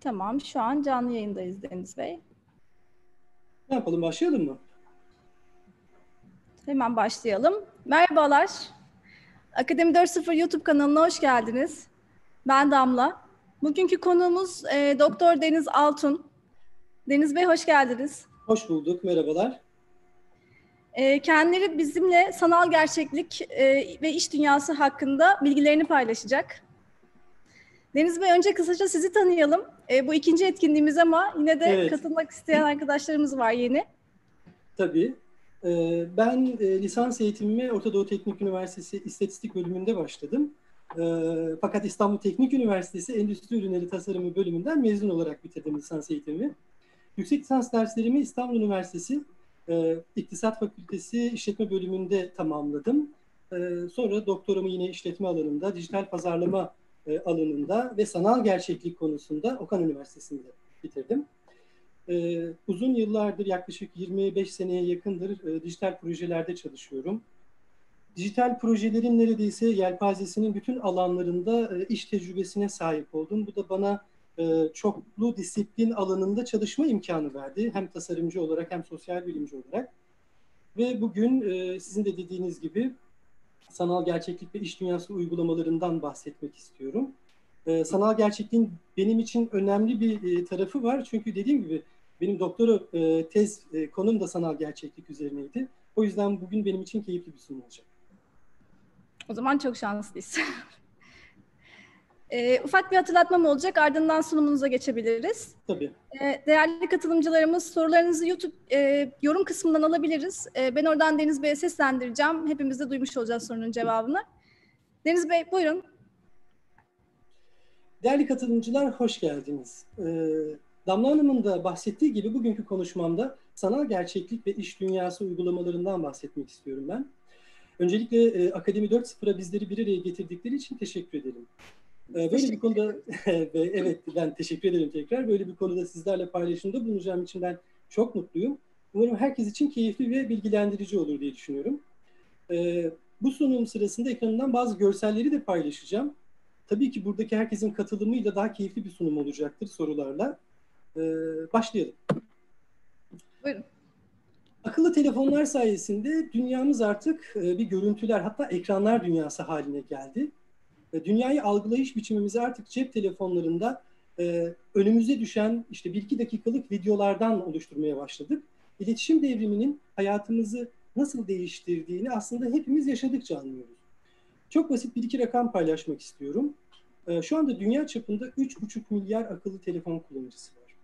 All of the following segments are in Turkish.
Tamam, şu an canlı yayındayız Deniz Bey. Ne yapalım, başlayalım mı? Hemen başlayalım. Merhabalar. Akademi 4.0 YouTube kanalına hoş geldiniz. Ben Damla. Bugünkü konuğumuz e, Doktor Deniz Altun. Deniz Bey hoş geldiniz. Hoş bulduk, merhabalar. E, kendileri bizimle sanal gerçeklik e, ve iş dünyası hakkında bilgilerini paylaşacak. Deniz Bey önce kısaca sizi tanıyalım. E, bu ikinci etkinliğimiz ama yine de evet. katılmak isteyen arkadaşlarımız var yeni. Tabii. E, ben e, lisans eğitimimi Orta Doğu Teknik Üniversitesi İstatistik bölümünde başladım. E, fakat İstanbul Teknik Üniversitesi Endüstri Ürünleri Tasarımı bölümünden mezun olarak bitirdim lisans eğitimimi. Yüksek lisans derslerimi İstanbul Üniversitesi İktisat Fakültesi İşletme bölümünde tamamladım. Sonra doktoramı yine işletme alanında, dijital pazarlama e, alanında ve sanal gerçeklik konusunda Okan Üniversitesi'nde bitirdim. E, uzun yıllardır yaklaşık 25 seneye yakındır e, dijital projelerde çalışıyorum. Dijital projelerin neredeyse yelpazesinin bütün alanlarında e, iş tecrübesine sahip oldum. Bu da bana e, çoklu disiplin alanında çalışma imkanı verdi. Hem tasarımcı olarak hem sosyal bilimci olarak. Ve bugün e, sizin de dediğiniz gibi sanal gerçeklik ve iş dünyası uygulamalarından bahsetmek istiyorum. Ee, sanal gerçekliğin benim için önemli bir e, tarafı var. Çünkü dediğim gibi benim doktora e, tez e, konum da sanal gerçeklik üzerineydi. O yüzden bugün benim için keyifli bir sunum olacak. O zaman çok şanslıyız. E, ufak bir hatırlatmam olacak. Ardından sunumunuza geçebiliriz. Tabii. E, değerli katılımcılarımız sorularınızı YouTube e, yorum kısmından alabiliriz. E, ben oradan Deniz Bey'e seslendireceğim. Hepimiz de duymuş olacağız sorunun cevabını. Deniz Bey buyurun. Değerli katılımcılar hoş geldiniz. E, Damla Hanım'ın da bahsettiği gibi bugünkü konuşmamda sanal gerçeklik ve iş dünyası uygulamalarından bahsetmek istiyorum ben. Öncelikle e, Akademi 4.0'a bizleri bir araya getirdikleri için teşekkür ederim. Ee, böyle bir konuda evet ben teşekkür ederim tekrar. Böyle bir konuda sizlerle paylaşımda bulunacağım için ben çok mutluyum. Umarım herkes için keyifli ve bilgilendirici olur diye düşünüyorum. Ee, bu sunum sırasında ekranından bazı görselleri de paylaşacağım. Tabii ki buradaki herkesin katılımıyla daha keyifli bir sunum olacaktır sorularla. Ee, başlayalım. Buyurun. Akıllı telefonlar sayesinde dünyamız artık e, bir görüntüler hatta ekranlar dünyası haline geldi dünyayı algılayış biçimimizi artık cep telefonlarında e, önümüze düşen işte bir iki dakikalık videolardan oluşturmaya başladık. İletişim devriminin hayatımızı nasıl değiştirdiğini aslında hepimiz yaşadıkça anlıyoruz. Çok basit bir iki rakam paylaşmak istiyorum. E, şu anda dünya çapında 3,5 milyar akıllı telefon kullanıcısı var.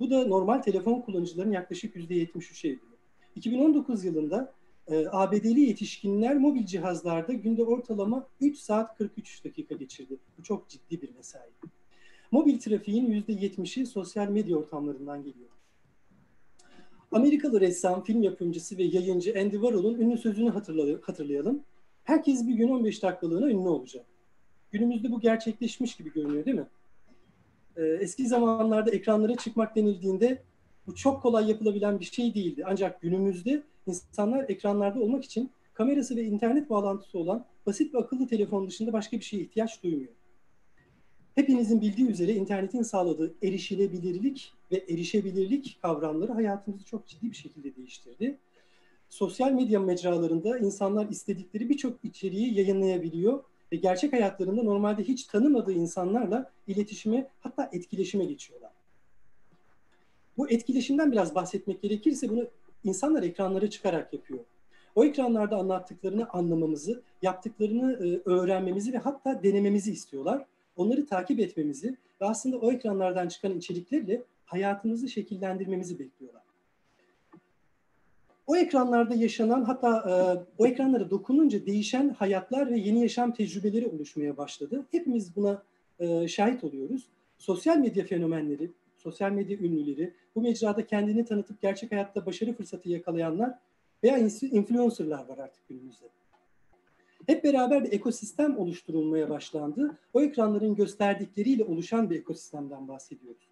Bu da normal telefon kullanıcıların yaklaşık %73'e ediyor. 2019 yılında e, ABD'li yetişkinler mobil cihazlarda günde ortalama 3 saat 43 dakika geçirdi. Bu çok ciddi bir mesai. Mobil trafiğin %70'i sosyal medya ortamlarından geliyor. Amerikalı ressam, film yapımcısı ve yayıncı Andy Warhol'un ünlü sözünü hatırlayalım. Herkes bir gün 15 dakikalığına ünlü olacak. Günümüzde bu gerçekleşmiş gibi görünüyor değil mi? Ee, eski zamanlarda ekranlara çıkmak denildiğinde bu çok kolay yapılabilen bir şey değildi. Ancak günümüzde insanlar ekranlarda olmak için kamerası ve internet bağlantısı olan basit bir akıllı telefon dışında başka bir şeye ihtiyaç duymuyor. Hepinizin bildiği üzere internetin sağladığı erişilebilirlik ve erişebilirlik kavramları hayatımızı çok ciddi bir şekilde değiştirdi. Sosyal medya mecralarında insanlar istedikleri birçok içeriği yayınlayabiliyor ve gerçek hayatlarında normalde hiç tanımadığı insanlarla iletişime hatta etkileşime geçiyorlar. Bu etkileşimden biraz bahsetmek gerekirse bunu insanlar ekranlara çıkarak yapıyor. O ekranlarda anlattıklarını anlamamızı, yaptıklarını e, öğrenmemizi ve hatta denememizi istiyorlar. Onları takip etmemizi ve aslında o ekranlardan çıkan içeriklerle hayatımızı şekillendirmemizi bekliyorlar. O ekranlarda yaşanan hatta e, o ekranlara dokununca değişen hayatlar ve yeni yaşam tecrübeleri oluşmaya başladı. Hepimiz buna e, şahit oluyoruz. Sosyal medya fenomenleri, sosyal medya ünlüleri, bu mecrada kendini tanıtıp gerçek hayatta başarı fırsatı yakalayanlar veya influencerlar var artık günümüzde. Hep beraber bir ekosistem oluşturulmaya başlandı. O ekranların gösterdikleriyle oluşan bir ekosistemden bahsediyoruz.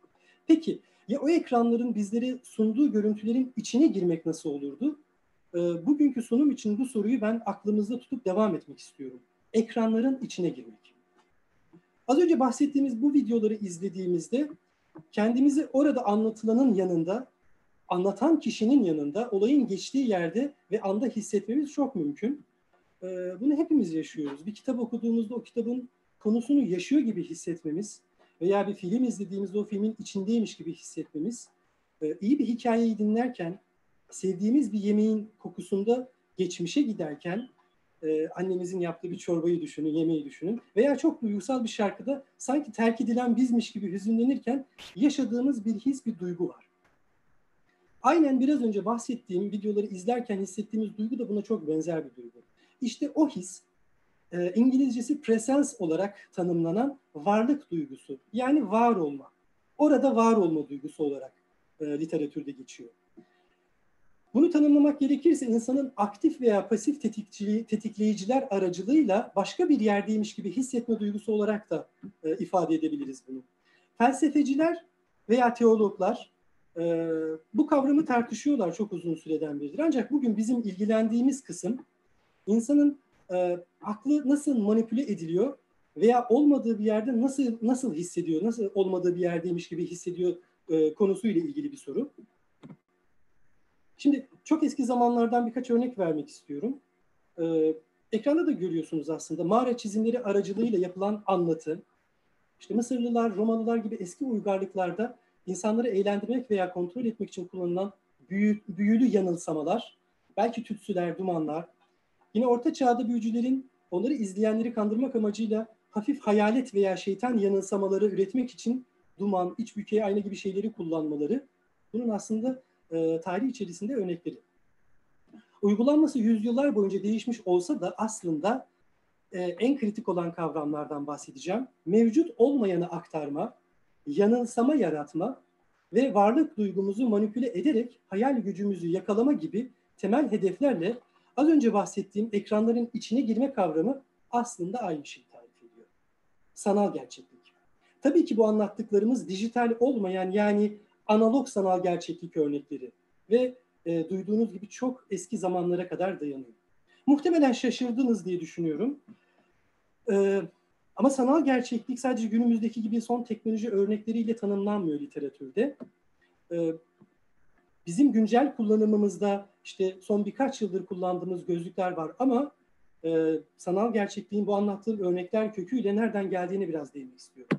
Peki ya o ekranların bizlere sunduğu görüntülerin içine girmek nasıl olurdu? e, bugünkü sunum için bu soruyu ben aklımızda tutup devam etmek istiyorum. Ekranların içine girmek. Az önce bahsettiğimiz bu videoları izlediğimizde kendimizi orada anlatılanın yanında, anlatan kişinin yanında, olayın geçtiği yerde ve anda hissetmemiz çok mümkün. Ee, bunu hepimiz yaşıyoruz. Bir kitap okuduğumuzda o kitabın konusunu yaşıyor gibi hissetmemiz veya bir film izlediğimizde o filmin içindeymiş gibi hissetmemiz, e, iyi bir hikayeyi dinlerken, sevdiğimiz bir yemeğin kokusunda geçmişe giderken, e, annemizin yaptığı bir çorbayı düşünün, yemeği düşünün veya çok duygusal bir şarkıda sanki terk edilen bizmiş gibi hüzünlenirken yaşadığımız bir his, bir duygu var. Aynen biraz önce bahsettiğim videoları izlerken hissettiğimiz duygu da buna çok benzer bir duygu. İşte o his e, İngilizcesi presence olarak tanımlanan varlık duygusu. Yani var olma. Orada var olma duygusu olarak e, literatürde geçiyor. Bunu tanımlamak gerekirse insanın aktif veya pasif tetikleyiciler aracılığıyla başka bir yerdeymiş gibi hissetme duygusu olarak da e, ifade edebiliriz bunu. Felsefeciler veya teologlar e, bu kavramı tartışıyorlar çok uzun süreden beridir. Ancak bugün bizim ilgilendiğimiz kısım insanın e, aklı nasıl manipüle ediliyor veya olmadığı bir yerde nasıl nasıl hissediyor, nasıl olmadığı bir yerdeymiş gibi hissediyor e, konusuyla ilgili bir soru. Şimdi çok eski zamanlardan birkaç örnek vermek istiyorum. Ee, ekranda da görüyorsunuz aslında mağara çizimleri aracılığıyla yapılan anlatı. İşte Mısırlılar, Romalılar gibi eski uygarlıklarda insanları eğlendirmek veya kontrol etmek için kullanılan büyü, büyülü yanılsamalar, belki tütsüler, dumanlar, Yine orta çağda büyücülerin onları izleyenleri kandırmak amacıyla hafif hayalet veya şeytan yanılsamaları üretmek için duman, iç bükeye ayna gibi şeyleri kullanmaları bunun aslında e, tarih içerisinde örnekleri. Uygulanması yüzyıllar boyunca değişmiş olsa da aslında e, en kritik olan kavramlardan bahsedeceğim. Mevcut olmayanı aktarma, yanılsama yaratma ve varlık duygumuzu manipüle ederek hayal gücümüzü yakalama gibi temel hedeflerle Az önce bahsettiğim ekranların içine girme kavramı aslında aynı şeyi tarif ediyor. Sanal gerçeklik. Tabii ki bu anlattıklarımız dijital olmayan yani analog sanal gerçeklik örnekleri ve e, duyduğunuz gibi çok eski zamanlara kadar dayanıyor. Muhtemelen şaşırdınız diye düşünüyorum. E, ama sanal gerçeklik sadece günümüzdeki gibi son teknoloji örnekleriyle tanımlanmıyor literatürde. E, bizim güncel kullanımımızda işte son birkaç yıldır kullandığımız gözlükler var ama e, sanal gerçekliğin bu anlattığım örnekler köküyle nereden geldiğini biraz değinmek istiyorum.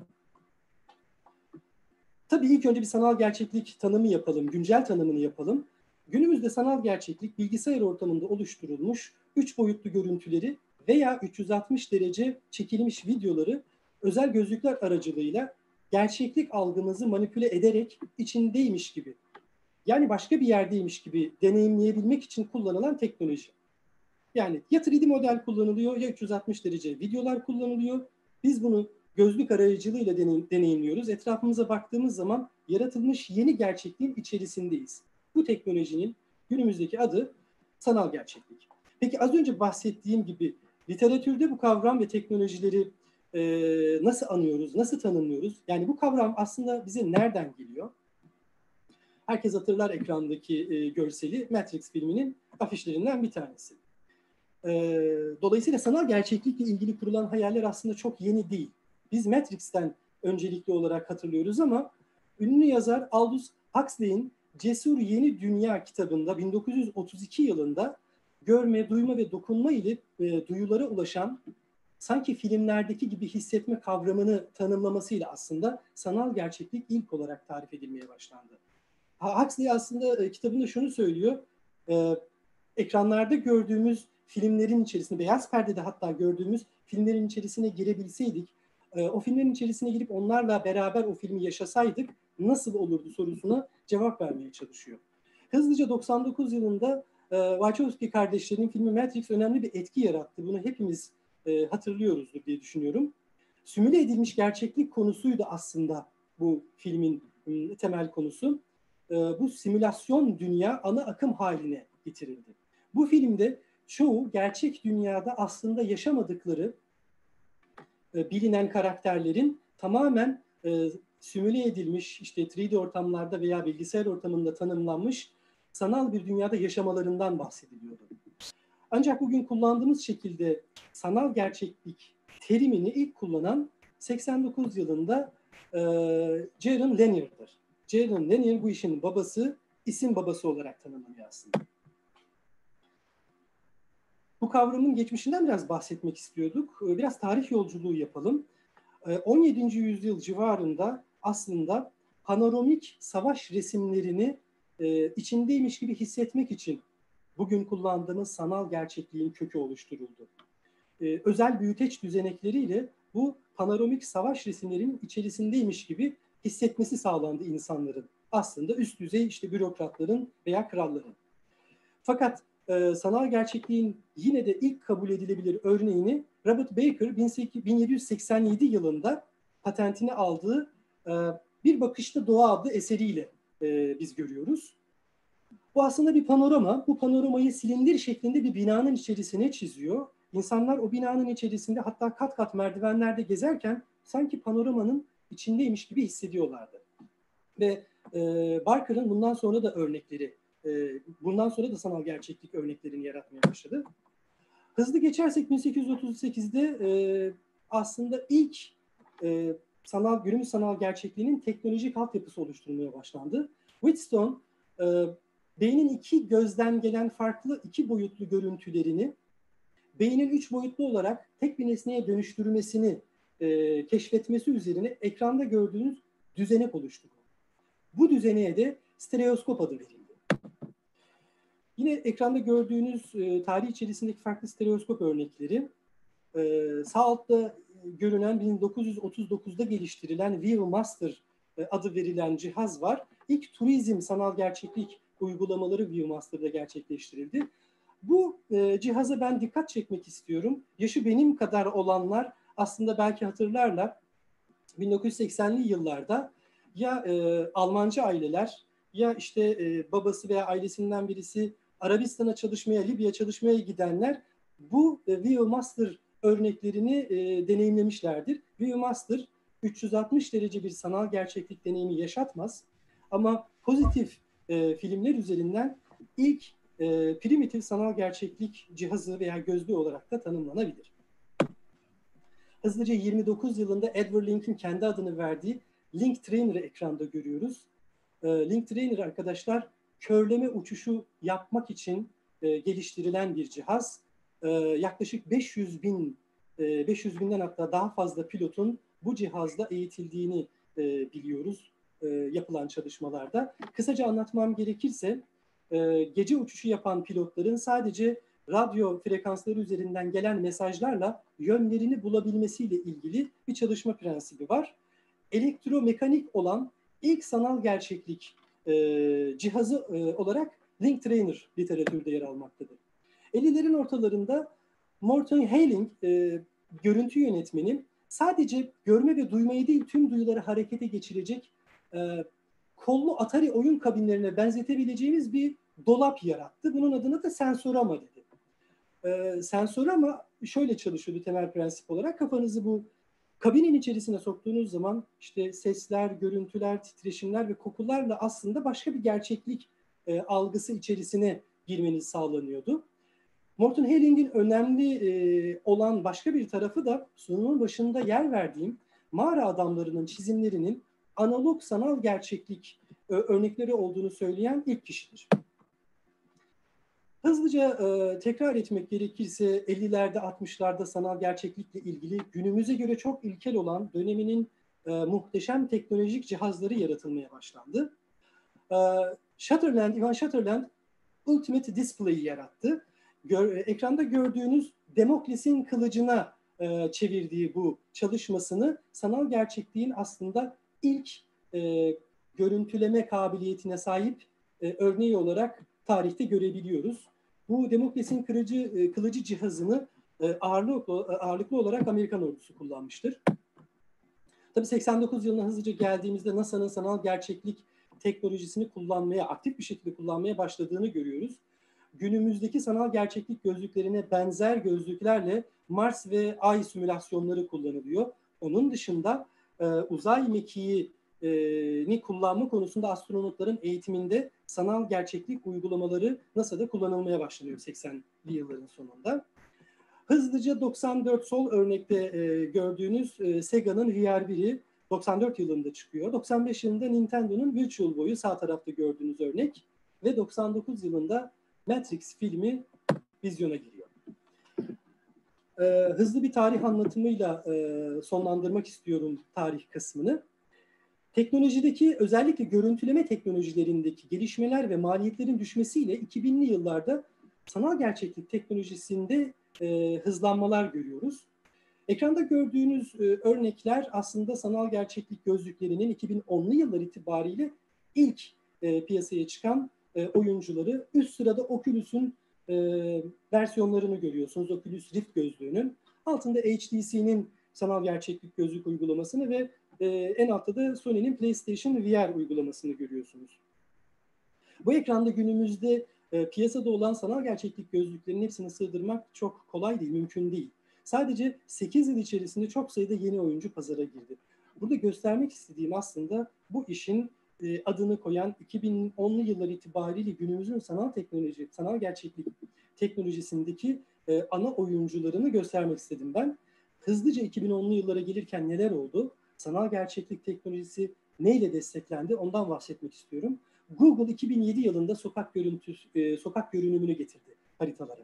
Tabii ilk önce bir sanal gerçeklik tanımı yapalım, güncel tanımını yapalım. Günümüzde sanal gerçeklik bilgisayar ortamında oluşturulmuş üç boyutlu görüntüleri veya 360 derece çekilmiş videoları özel gözlükler aracılığıyla gerçeklik algımızı manipüle ederek içindeymiş gibi yani başka bir yerdeymiş gibi deneyimleyebilmek için kullanılan teknoloji. Yani ya 3D model kullanılıyor ya 360 derece videolar kullanılıyor. Biz bunu gözlük aracılığıyla deneyim, deneyimliyoruz. Etrafımıza baktığımız zaman yaratılmış yeni gerçekliğin içerisindeyiz. Bu teknolojinin günümüzdeki adı sanal gerçeklik. Peki az önce bahsettiğim gibi literatürde bu kavram ve teknolojileri e, nasıl anıyoruz, nasıl tanımlıyoruz? Yani bu kavram aslında bize nereden geliyor? Herkes hatırlar ekrandaki e, görseli Matrix filminin afişlerinden bir tanesi. E, dolayısıyla sanal gerçeklikle ilgili kurulan hayaller aslında çok yeni değil. Biz Matrix'ten öncelikli olarak hatırlıyoruz ama ünlü yazar Aldous Huxley'in Cesur Yeni Dünya kitabında 1932 yılında görme, duyma ve dokunma ile e, duyulara ulaşan sanki filmlerdeki gibi hissetme kavramını tanımlamasıyla aslında sanal gerçeklik ilk olarak tarif edilmeye başlandı. Huxley aslında e, kitabında şunu söylüyor. E, ekranlarda gördüğümüz filmlerin içerisinde, beyaz perdede hatta gördüğümüz filmlerin içerisine girebilseydik, e, o filmlerin içerisine girip onlarla beraber o filmi yaşasaydık nasıl olurdu sorusuna cevap vermeye çalışıyor. Hızlıca 99 yılında e, Wachowski kardeşlerinin filmi Matrix önemli bir etki yarattı. Bunu hepimiz e, hatırlıyoruzdur diye düşünüyorum. Simüle edilmiş gerçeklik konusuydu aslında bu filmin ıı, temel konusu. E, bu simülasyon dünya ana akım haline getirildi. Bu filmde çoğu gerçek dünyada aslında yaşamadıkları e, bilinen karakterlerin tamamen e, simüle edilmiş işte 3D ortamlarda veya bilgisayar ortamında tanımlanmış sanal bir dünyada yaşamalarından bahsediliyordu. Ancak bugün kullandığımız şekilde sanal gerçeklik terimini ilk kullanan 89 yılında e, Jaron Lanier'dır. Jaron Lanier bu işin babası, isim babası olarak tanımlanıyor aslında. Bu kavramın geçmişinden biraz bahsetmek istiyorduk. Ee, biraz tarih yolculuğu yapalım. 17. Ee, yüzyıl civarında aslında panoramik savaş resimlerini e, içindeymiş gibi hissetmek için bugün kullandığımız sanal gerçekliğin kökü oluşturuldu. Ee, özel büyüteç düzenekleriyle bu panoramik savaş resimlerinin içerisindeymiş gibi hissetmesi sağlandı insanların. Aslında üst düzey işte bürokratların veya kralların. Fakat e, sanal gerçekliğin yine de ilk kabul edilebilir örneğini Robert Baker 1787 yılında patentini aldığı e, Bir Bakışta Doğa adlı eseriyle e, biz görüyoruz. Bu aslında bir panorama. Bu panoramayı silindir şeklinde bir binanın içerisine çiziyor. İnsanlar o binanın içerisinde hatta kat kat merdivenlerde gezerken sanki panoramanın içindeymiş gibi hissediyorlardı. Ve e, Barker'ın bundan sonra da örnekleri bundan sonra da sanal gerçeklik örneklerini yaratmaya başladı. Hızlı geçersek 1838'de e, aslında ilk e, sanal günümüz sanal gerçekliğinin teknolojik altyapısı oluşturulmaya başlandı. Wheatstone e, beynin iki gözden gelen farklı iki boyutlu görüntülerini beynin üç boyutlu olarak tek bir nesneye dönüştürmesini e, keşfetmesi üzerine ekranda gördüğünüz düzenek oluşturdu. Bu düzeneye de stereoskop adı verildi. Yine ekranda gördüğünüz e, tarih içerisindeki farklı stereoskop örnekleri e, sağ altta e, görünen 1939'da geliştirilen Viewmaster e, adı verilen cihaz var. İlk turizm sanal gerçeklik uygulamaları Viewmaster'da gerçekleştirildi. Bu e, cihaza ben dikkat çekmek istiyorum. Yaşı benim kadar olanlar aslında belki hatırlarlar. 1980'li yıllarda ya e, Almancı aileler ya işte e, babası veya ailesinden birisi Arabistan'a çalışmaya, Libya çalışmaya gidenler bu e, Viewmaster örneklerini e, deneyimlemişlerdir. Viewmaster 360 derece bir sanal gerçeklik deneyimi yaşatmaz ama pozitif e, filmler üzerinden ilk e, primitif sanal gerçeklik cihazı veya gözlüğü olarak da tanımlanabilir. Hızlıca 29 yılında Edward Link'in kendi adını verdiği Link Trainer'ı ekranda görüyoruz. E, Link Trainer arkadaşlar körleme uçuşu yapmak için e, geliştirilen bir cihaz. E, yaklaşık 500 bin, e, 500 binden hatta daha fazla pilotun bu cihazla eğitildiğini e, biliyoruz e, yapılan çalışmalarda. Kısaca anlatmam gerekirse e, gece uçuşu yapan pilotların sadece radyo frekansları üzerinden gelen mesajlarla yönlerini bulabilmesiyle ilgili bir çalışma prensibi var. Elektromekanik olan ilk sanal gerçeklik e, cihazı e, olarak Link Trainer literatürde yer almaktadır. 50'lerin ortalarında Morton Hailing e, görüntü yönetmeni sadece görme ve duymayı değil tüm duyuları harekete geçirecek e, kollu Atari oyun kabinlerine benzetebileceğimiz bir dolap yarattı. Bunun adına da Sensorama dedi. E, Sensorama şöyle çalışıyordu temel prensip olarak. Kafanızı bu Kabinin içerisine soktuğunuz zaman işte sesler, görüntüler, titreşimler ve kokularla aslında başka bir gerçeklik e, algısı içerisine girmeniz sağlanıyordu. Morton Helling'in önemli e, olan başka bir tarafı da sunumun başında yer verdiğim mağara adamlarının çizimlerinin analog sanal gerçeklik e, örnekleri olduğunu söyleyen ilk kişidir. Hızlıca e, tekrar etmek gerekirse 50'lerde 60'larda sanal gerçeklikle ilgili günümüze göre çok ilkel olan döneminin e, muhteşem teknolojik cihazları yaratılmaya başlandı. E, Shutterland, Ivan Shutterland Ultimate Display'i yarattı. Gör, ekranda gördüğünüz Demokles'in kılıcına e, çevirdiği bu çalışmasını sanal gerçekliğin aslında ilk e, görüntüleme kabiliyetine sahip e, örneği olarak tarihte görebiliyoruz. Bu Demokrasinin kırıcı, e, kılıcı cihazını e, ağırlıklı, e, ağırlıklı olarak Amerikan ordusu kullanmıştır. Tabii 89 yılına hızlıca geldiğimizde NASA'nın sanal gerçeklik teknolojisini kullanmaya, aktif bir şekilde kullanmaya başladığını görüyoruz. Günümüzdeki sanal gerçeklik gözlüklerine benzer gözlüklerle Mars ve Ay simülasyonları kullanılıyor. Onun dışında uzay mekiği ni kullanma konusunda astronotların eğitiminde sanal gerçeklik uygulamaları NASA'da kullanılmaya başlanıyor 80'li yılların sonunda. Hızlıca 94 sol örnekte e, gördüğünüz e, Sega'nın VR1'i 94 yılında çıkıyor. 95 yılında Nintendo'nun Virtual Boy'u sağ tarafta gördüğünüz örnek ve 99 yılında Matrix filmi vizyona giriyor. Ee, hızlı bir tarih anlatımıyla e, sonlandırmak istiyorum tarih kısmını. Teknolojideki özellikle görüntüleme teknolojilerindeki gelişmeler ve maliyetlerin düşmesiyle 2000'li yıllarda sanal gerçeklik teknolojisinde e, hızlanmalar görüyoruz. Ekranda gördüğünüz e, örnekler aslında sanal gerçeklik gözlüklerinin 2010'lu yıllar itibariyle ilk e, piyasaya çıkan e, oyuncuları. Üst sırada Oculus'un e, versiyonlarını görüyorsunuz. Oculus Rift gözlüğünün. Altında HTC'nin sanal gerçeklik gözlük uygulamasını ve e, en altta da Sony'nin PlayStation VR uygulamasını görüyorsunuz. Bu ekranda günümüzde e, piyasada olan sanal gerçeklik gözlüklerinin hepsini sığdırmak çok kolay değil, mümkün değil. Sadece 8 yıl içerisinde çok sayıda yeni oyuncu pazara girdi. Burada göstermek istediğim aslında bu işin e, adını koyan 2010'lu yıllar itibariyle günümüzün sanal teknoloji, sanal gerçeklik teknolojisindeki ana oyuncularını göstermek istedim ben. Hızlıca 2010'lu yıllara gelirken neler oldu? Sanal gerçeklik teknolojisi neyle desteklendi? Ondan bahsetmek istiyorum. Google 2007 yılında sokak görüntüsü, e, sokak görünümünü getirdi haritalara.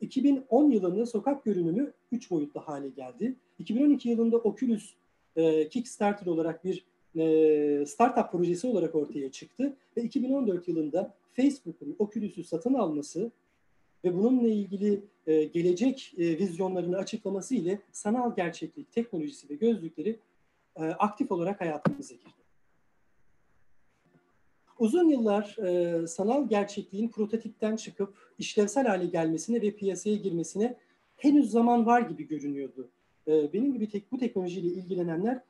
2010 yılında sokak görünümü 3 boyutlu hale geldi. 2012 yılında Oculus e, Kickstarter olarak bir e, startup projesi olarak ortaya çıktı ve 2014 yılında Facebook'un Oculus'u satın alması ve bununla ilgili gelecek vizyonlarını açıklaması ile sanal gerçeklik teknolojisi ve gözlükleri e, aktif olarak hayatımıza girdi. Uzun yıllar e, sanal gerçekliğin prototipten çıkıp işlevsel hale gelmesine ve piyasaya girmesine henüz zaman var gibi görünüyordu. E, benim gibi tek, bu teknolojiyle ilgilenenler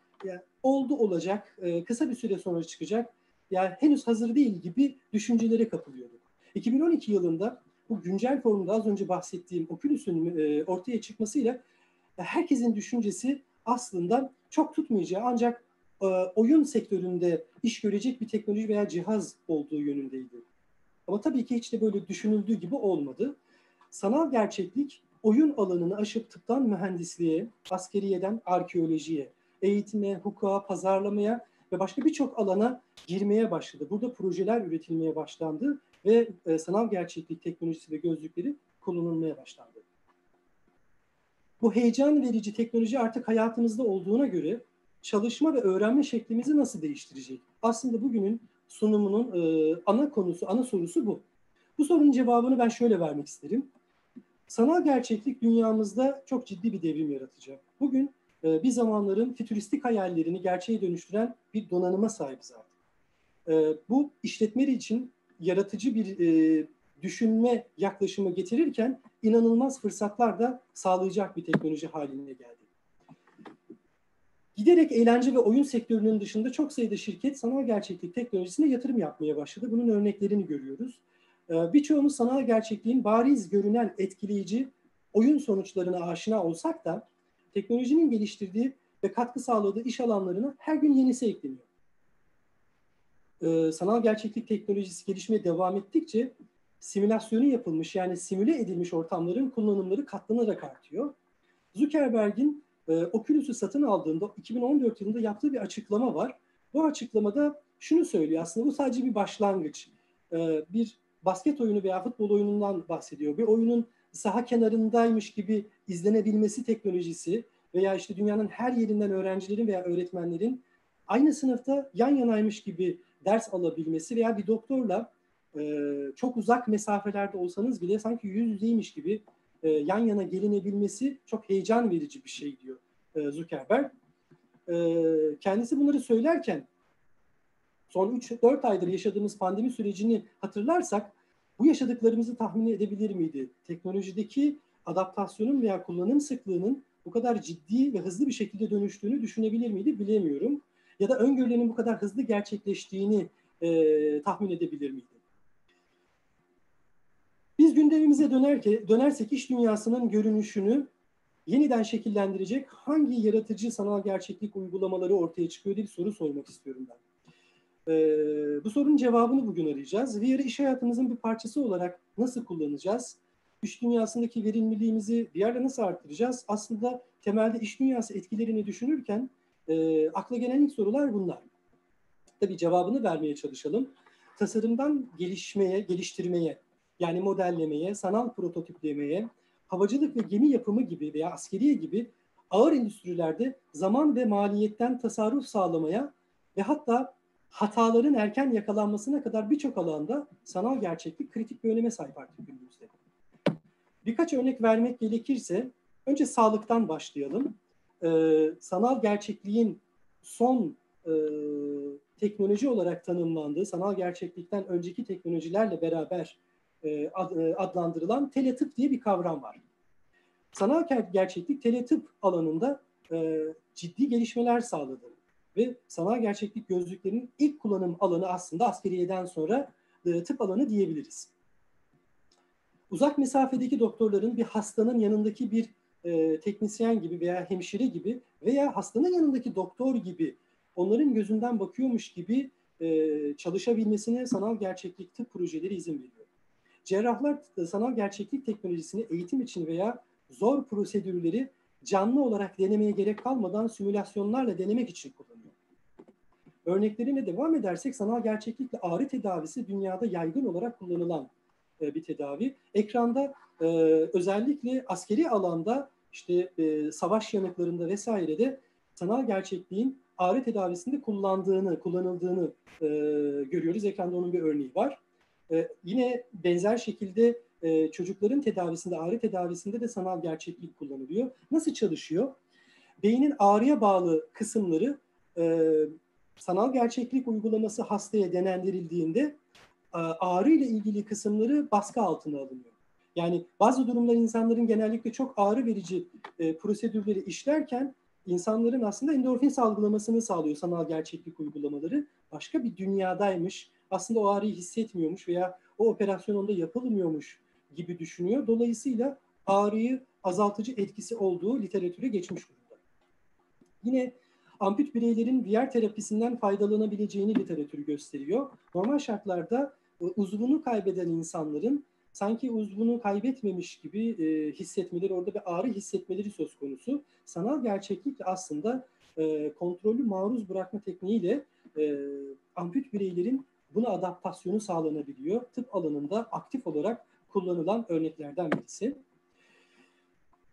oldu olacak, kısa bir süre sonra çıkacak, yani henüz hazır değil gibi düşüncelere kapılıyorduk. 2012 yılında bu güncel formda az önce bahsettiğim Oculus'un ortaya çıkmasıyla herkesin düşüncesi aslında çok tutmayacağı ancak e, oyun sektöründe iş görecek bir teknoloji veya cihaz olduğu yönündeydi. Ama tabii ki hiç de böyle düşünüldüğü gibi olmadı. Sanal gerçeklik oyun alanını aşıp tıptan mühendisliğe, askeriyeden arkeolojiye, eğitime, hukuka, pazarlamaya ve başka birçok alana girmeye başladı. Burada projeler üretilmeye başlandı ve e, sanal gerçeklik teknolojisi ve gözlükleri kullanılmaya başlandı. Bu heyecan verici teknoloji artık hayatımızda olduğuna göre çalışma ve öğrenme şeklimizi nasıl değiştirecek? Aslında bugünün sunumunun e, ana konusu, ana sorusu bu. Bu sorunun cevabını ben şöyle vermek isterim. Sanal gerçeklik dünyamızda çok ciddi bir devrim yaratacak. Bugün e, bir zamanların fütüristik hayallerini gerçeğe dönüştüren bir donanıma sahibiz artık. E, bu işletmeler için yaratıcı bir e, düşünme yaklaşımı getirirken inanılmaz fırsatlar da sağlayacak bir teknoloji haline geldi. Giderek eğlence ve oyun sektörünün dışında çok sayıda şirket sanal gerçeklik teknolojisine yatırım yapmaya başladı. Bunun örneklerini görüyoruz. Ee, birçoğumuz sanal gerçekliğin bariz görünen etkileyici oyun sonuçlarına aşina olsak da teknolojinin geliştirdiği ve katkı sağladığı iş alanlarına her gün yenisi ekleniyor. Ee, sanal gerçeklik teknolojisi gelişmeye devam ettikçe simülasyonu yapılmış yani simüle edilmiş ortamların kullanımları katlanarak artıyor. Zuckerberg'in e, Oculus'u satın aldığında 2014 yılında yaptığı bir açıklama var. Bu açıklamada şunu söylüyor aslında bu sadece bir başlangıç. E, bir basket oyunu veya futbol oyunundan bahsediyor. Bir oyunun saha kenarındaymış gibi izlenebilmesi teknolojisi veya işte dünyanın her yerinden öğrencilerin veya öğretmenlerin aynı sınıfta yan yanaymış gibi ders alabilmesi veya bir doktorla e, çok uzak mesafelerde olsanız bile sanki yüz yüzeymiş gibi e, yan yana gelinebilmesi çok heyecan verici bir şey diyor e, Zuckerberg. E, kendisi bunları söylerken son 3-4 aydır yaşadığımız pandemi sürecini hatırlarsak bu yaşadıklarımızı tahmin edebilir miydi? Teknolojideki adaptasyonun veya kullanım sıklığının bu kadar ciddi ve hızlı bir şekilde dönüştüğünü düşünebilir miydi bilemiyorum. Ya da öngörülerin bu kadar hızlı gerçekleştiğini e, tahmin edebilir miydi? Gündemimize dönerke, dönersek iş dünyasının görünüşünü yeniden şekillendirecek hangi yaratıcı sanal gerçeklik uygulamaları ortaya çıkıyor diye bir soru sormak istiyorum ben. E, bu sorunun cevabını bugün arayacağız. VR'ı iş hayatımızın bir parçası olarak nasıl kullanacağız? İş dünyasındaki verimliliğimizi bir yerde nasıl arttıracağız? Aslında temelde iş dünyası etkilerini düşünürken e, akla gelen ilk sorular bunlar. Tabii cevabını vermeye çalışalım. Tasarımdan gelişmeye, geliştirmeye, yani modellemeye, sanal prototiplemeye, havacılık ve gemi yapımı gibi veya askeriye gibi ağır endüstrilerde zaman ve maliyetten tasarruf sağlamaya ve hatta hataların erken yakalanmasına kadar birçok alanda sanal gerçeklik kritik bir öneme sahip artık günümüzde. Birkaç örnek vermek gerekirse önce sağlıktan başlayalım. Ee, sanal gerçekliğin son e, teknoloji olarak tanımlandığı, sanal gerçeklikten önceki teknolojilerle beraber e, e, adlandırılan teletıp diye bir kavram var. Sanal gerçeklik teletıp alanında e, ciddi gelişmeler sağladı. Ve sanal gerçeklik gözlüklerinin ilk kullanım alanı aslında askeriyeden sonra e, tıp alanı diyebiliriz. Uzak mesafedeki doktorların bir hastanın yanındaki bir e, teknisyen gibi veya hemşire gibi veya hastanın yanındaki doktor gibi onların gözünden bakıyormuş gibi e, çalışabilmesine sanal gerçeklik tıp projeleri izin veriyor. Cerrahlar sanal gerçeklik teknolojisini eğitim için veya zor prosedürleri canlı olarak denemeye gerek kalmadan simülasyonlarla denemek için kullanıyor. Örneklerine devam edersek sanal gerçeklikle ağrı tedavisi dünyada yaygın olarak kullanılan e, bir tedavi. Ekranda e, özellikle askeri alanda işte e, savaş yanıklarında vesairede sanal gerçekliğin ağrı tedavisinde kullandığını, kullanıldığını e, görüyoruz. Ekranda onun bir örneği var. E, yine benzer şekilde e, çocukların tedavisinde, ağrı tedavisinde de sanal gerçeklik kullanılıyor. Nasıl çalışıyor? Beynin ağrıya bağlı kısımları e, sanal gerçeklik uygulaması hastaya denendirildiğinde e, ağrı ile ilgili kısımları baskı altına alınıyor. Yani bazı durumlar insanların genellikle çok ağrı verici e, prosedürleri işlerken insanların aslında endorfin salgılamasını sağlıyor sanal gerçeklik uygulamaları. Başka bir dünyadaymış, aslında o ağrıyı hissetmiyormuş veya o operasyon onda yapılmıyormuş gibi düşünüyor. Dolayısıyla ağrıyı azaltıcı etkisi olduğu literatüre geçmiş durumda. Yine amput bireylerin VR terapisinden faydalanabileceğini literatürü gösteriyor. Normal şartlarda e, uzvunu kaybeden insanların sanki uzvunu kaybetmemiş gibi e, hissetmeleri, orada bir ağrı hissetmeleri söz konusu. Sanal gerçeklik aslında e, kontrollü maruz bırakma tekniğiyle e, amput bireylerin buna adaptasyonu sağlanabiliyor. Tıp alanında aktif olarak kullanılan örneklerden birisi.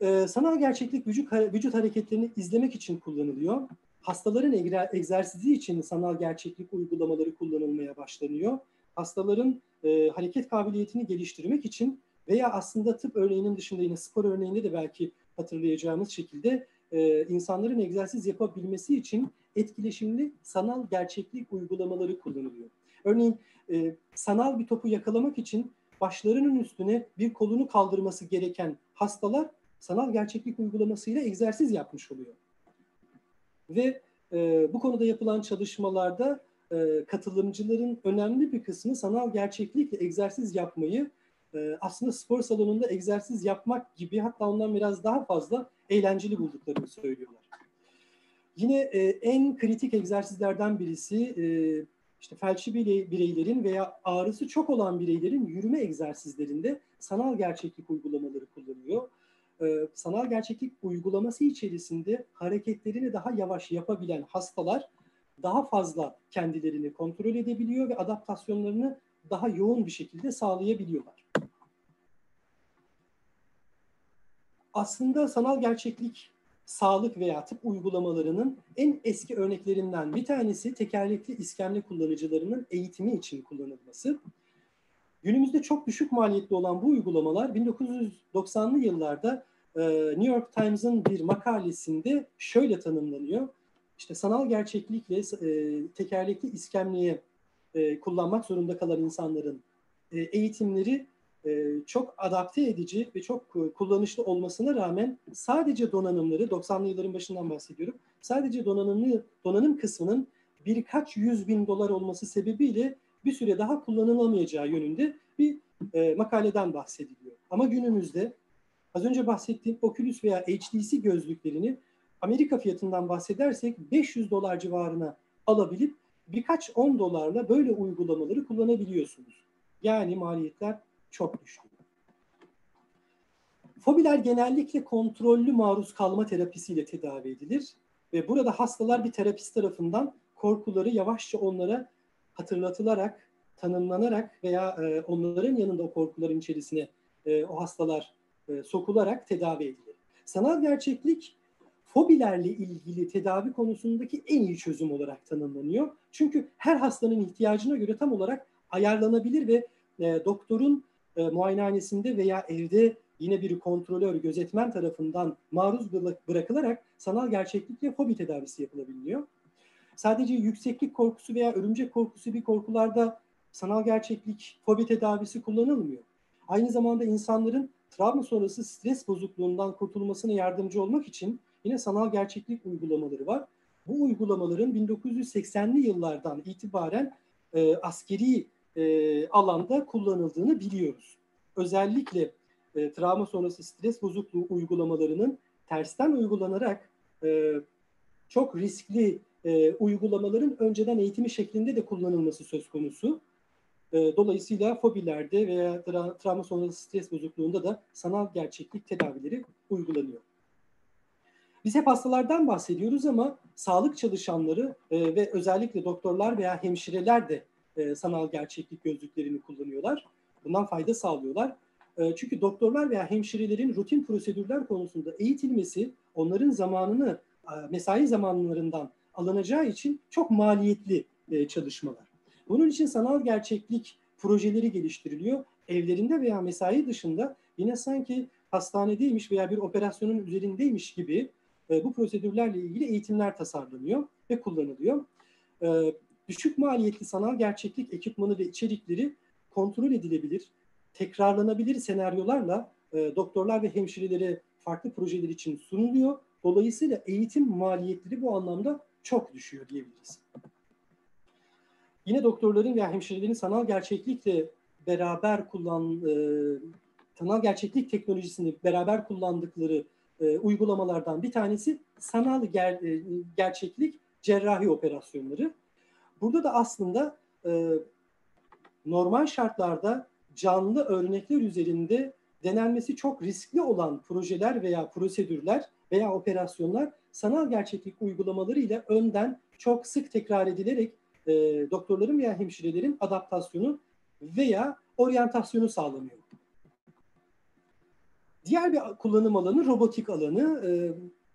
Ee, sanal gerçeklik vücut, vücut hareketlerini izlemek için kullanılıyor. Hastaların egzersizi için sanal gerçeklik uygulamaları kullanılmaya başlanıyor. Hastaların e, hareket kabiliyetini geliştirmek için veya aslında tıp örneğinin dışında yine spor örneğinde de belki hatırlayacağımız şekilde e, insanların egzersiz yapabilmesi için etkileşimli sanal gerçeklik uygulamaları kullanılıyor. Örneğin e, sanal bir topu yakalamak için başlarının üstüne bir kolunu kaldırması gereken hastalar sanal gerçeklik uygulamasıyla egzersiz yapmış oluyor. Ve e, bu konuda yapılan çalışmalarda e, katılımcıların önemli bir kısmı sanal gerçeklikle egzersiz yapmayı e, aslında spor salonunda egzersiz yapmak gibi hatta ondan biraz daha fazla eğlenceli bulduklarını söylüyorlar. Yine e, en kritik egzersizlerden birisi e, işte felçli bireylerin veya ağrısı çok olan bireylerin yürüme egzersizlerinde sanal gerçeklik uygulamaları kullanıyor. Ee, sanal gerçeklik uygulaması içerisinde hareketlerini daha yavaş yapabilen hastalar daha fazla kendilerini kontrol edebiliyor ve adaptasyonlarını daha yoğun bir şekilde sağlayabiliyorlar. Aslında sanal gerçeklik sağlık veya tıp uygulamalarının en eski örneklerinden bir tanesi tekerlekli iskemle kullanıcılarının eğitimi için kullanılması. Günümüzde çok düşük maliyetli olan bu uygulamalar 1990'lı yıllarda e, New York Times'ın bir makalesinde şöyle tanımlanıyor. İşte sanal gerçeklikle e, tekerlekli iskemleye e, kullanmak zorunda kalan insanların eğitimleri e, çok adapte edici ve çok e, kullanışlı olmasına rağmen sadece donanımları 90'lı yılların başından bahsediyorum. Sadece donanımlı donanım kısmının birkaç yüz bin dolar olması sebebiyle bir süre daha kullanılamayacağı yönünde bir e, makaleden bahsediliyor. Ama günümüzde az önce bahsettiğim Oculus veya HTC gözlüklerini Amerika fiyatından bahsedersek 500 dolar civarına alabilip birkaç on dolarla böyle uygulamaları kullanabiliyorsunuz. Yani maliyetler çok düşük. Fobiler genellikle kontrollü maruz kalma terapisiyle tedavi edilir ve burada hastalar bir terapist tarafından korkuları yavaşça onlara hatırlatılarak, tanımlanarak veya e, onların yanında o korkuların içerisine e, o hastalar e, sokularak tedavi edilir. Sanal gerçeklik fobilerle ilgili tedavi konusundaki en iyi çözüm olarak tanımlanıyor. Çünkü her hastanın ihtiyacına göre tam olarak ayarlanabilir ve e, doktorun e, muayenehanesinde veya evde yine bir kontrolör, gözetmen tarafından maruz bırakılarak sanal gerçeklikle fobi tedavisi yapılabiliyor. Sadece yükseklik korkusu veya örümcek korkusu gibi korkularda sanal gerçeklik fobi tedavisi kullanılmıyor. Aynı zamanda insanların travma sonrası stres bozukluğundan kurtulmasına yardımcı olmak için yine sanal gerçeklik uygulamaları var. Bu uygulamaların 1980'li yıllardan itibaren e, askeri e, alanda kullanıldığını biliyoruz. Özellikle e, travma sonrası stres bozukluğu uygulamalarının tersten uygulanarak e, çok riskli e, uygulamaların önceden eğitimi şeklinde de kullanılması söz konusu. E, dolayısıyla fobilerde veya tra- travma sonrası stres bozukluğunda da sanal gerçeklik tedavileri uygulanıyor. Biz hep hastalardan bahsediyoruz ama sağlık çalışanları e, ve özellikle doktorlar veya hemşireler de e, sanal gerçeklik gözlüklerini kullanıyorlar. Bundan fayda sağlıyorlar. E, çünkü doktorlar veya hemşirelerin rutin prosedürler konusunda eğitilmesi onların zamanını e, mesai zamanlarından alınacağı için çok maliyetli e, çalışmalar. Bunun için sanal gerçeklik projeleri geliştiriliyor. Evlerinde veya mesai dışında yine sanki hastanedeymiş veya bir operasyonun üzerindeymiş gibi e, bu prosedürlerle ilgili eğitimler tasarlanıyor ve kullanılıyor. E, düşük maliyetli sanal gerçeklik ekipmanı ve içerikleri kontrol edilebilir, tekrarlanabilir senaryolarla e, doktorlar ve hemşirelere farklı projeler için sunuluyor. Dolayısıyla eğitim maliyetleri bu anlamda çok düşüyor diyebiliriz. Yine doktorların veya hemşirelerin sanal gerçeklikle beraber kullan e, sanal gerçeklik teknolojisini beraber kullandıkları e, uygulamalardan bir tanesi sanal ger, e, gerçeklik cerrahi operasyonları. Burada da aslında e, normal şartlarda canlı örnekler üzerinde denenmesi çok riskli olan projeler veya prosedürler veya operasyonlar sanal gerçeklik uygulamaları ile önden çok sık tekrar edilerek e, doktorların veya hemşirelerin adaptasyonu veya oryantasyonu sağlanıyor. Diğer bir kullanım alanı robotik alanı e,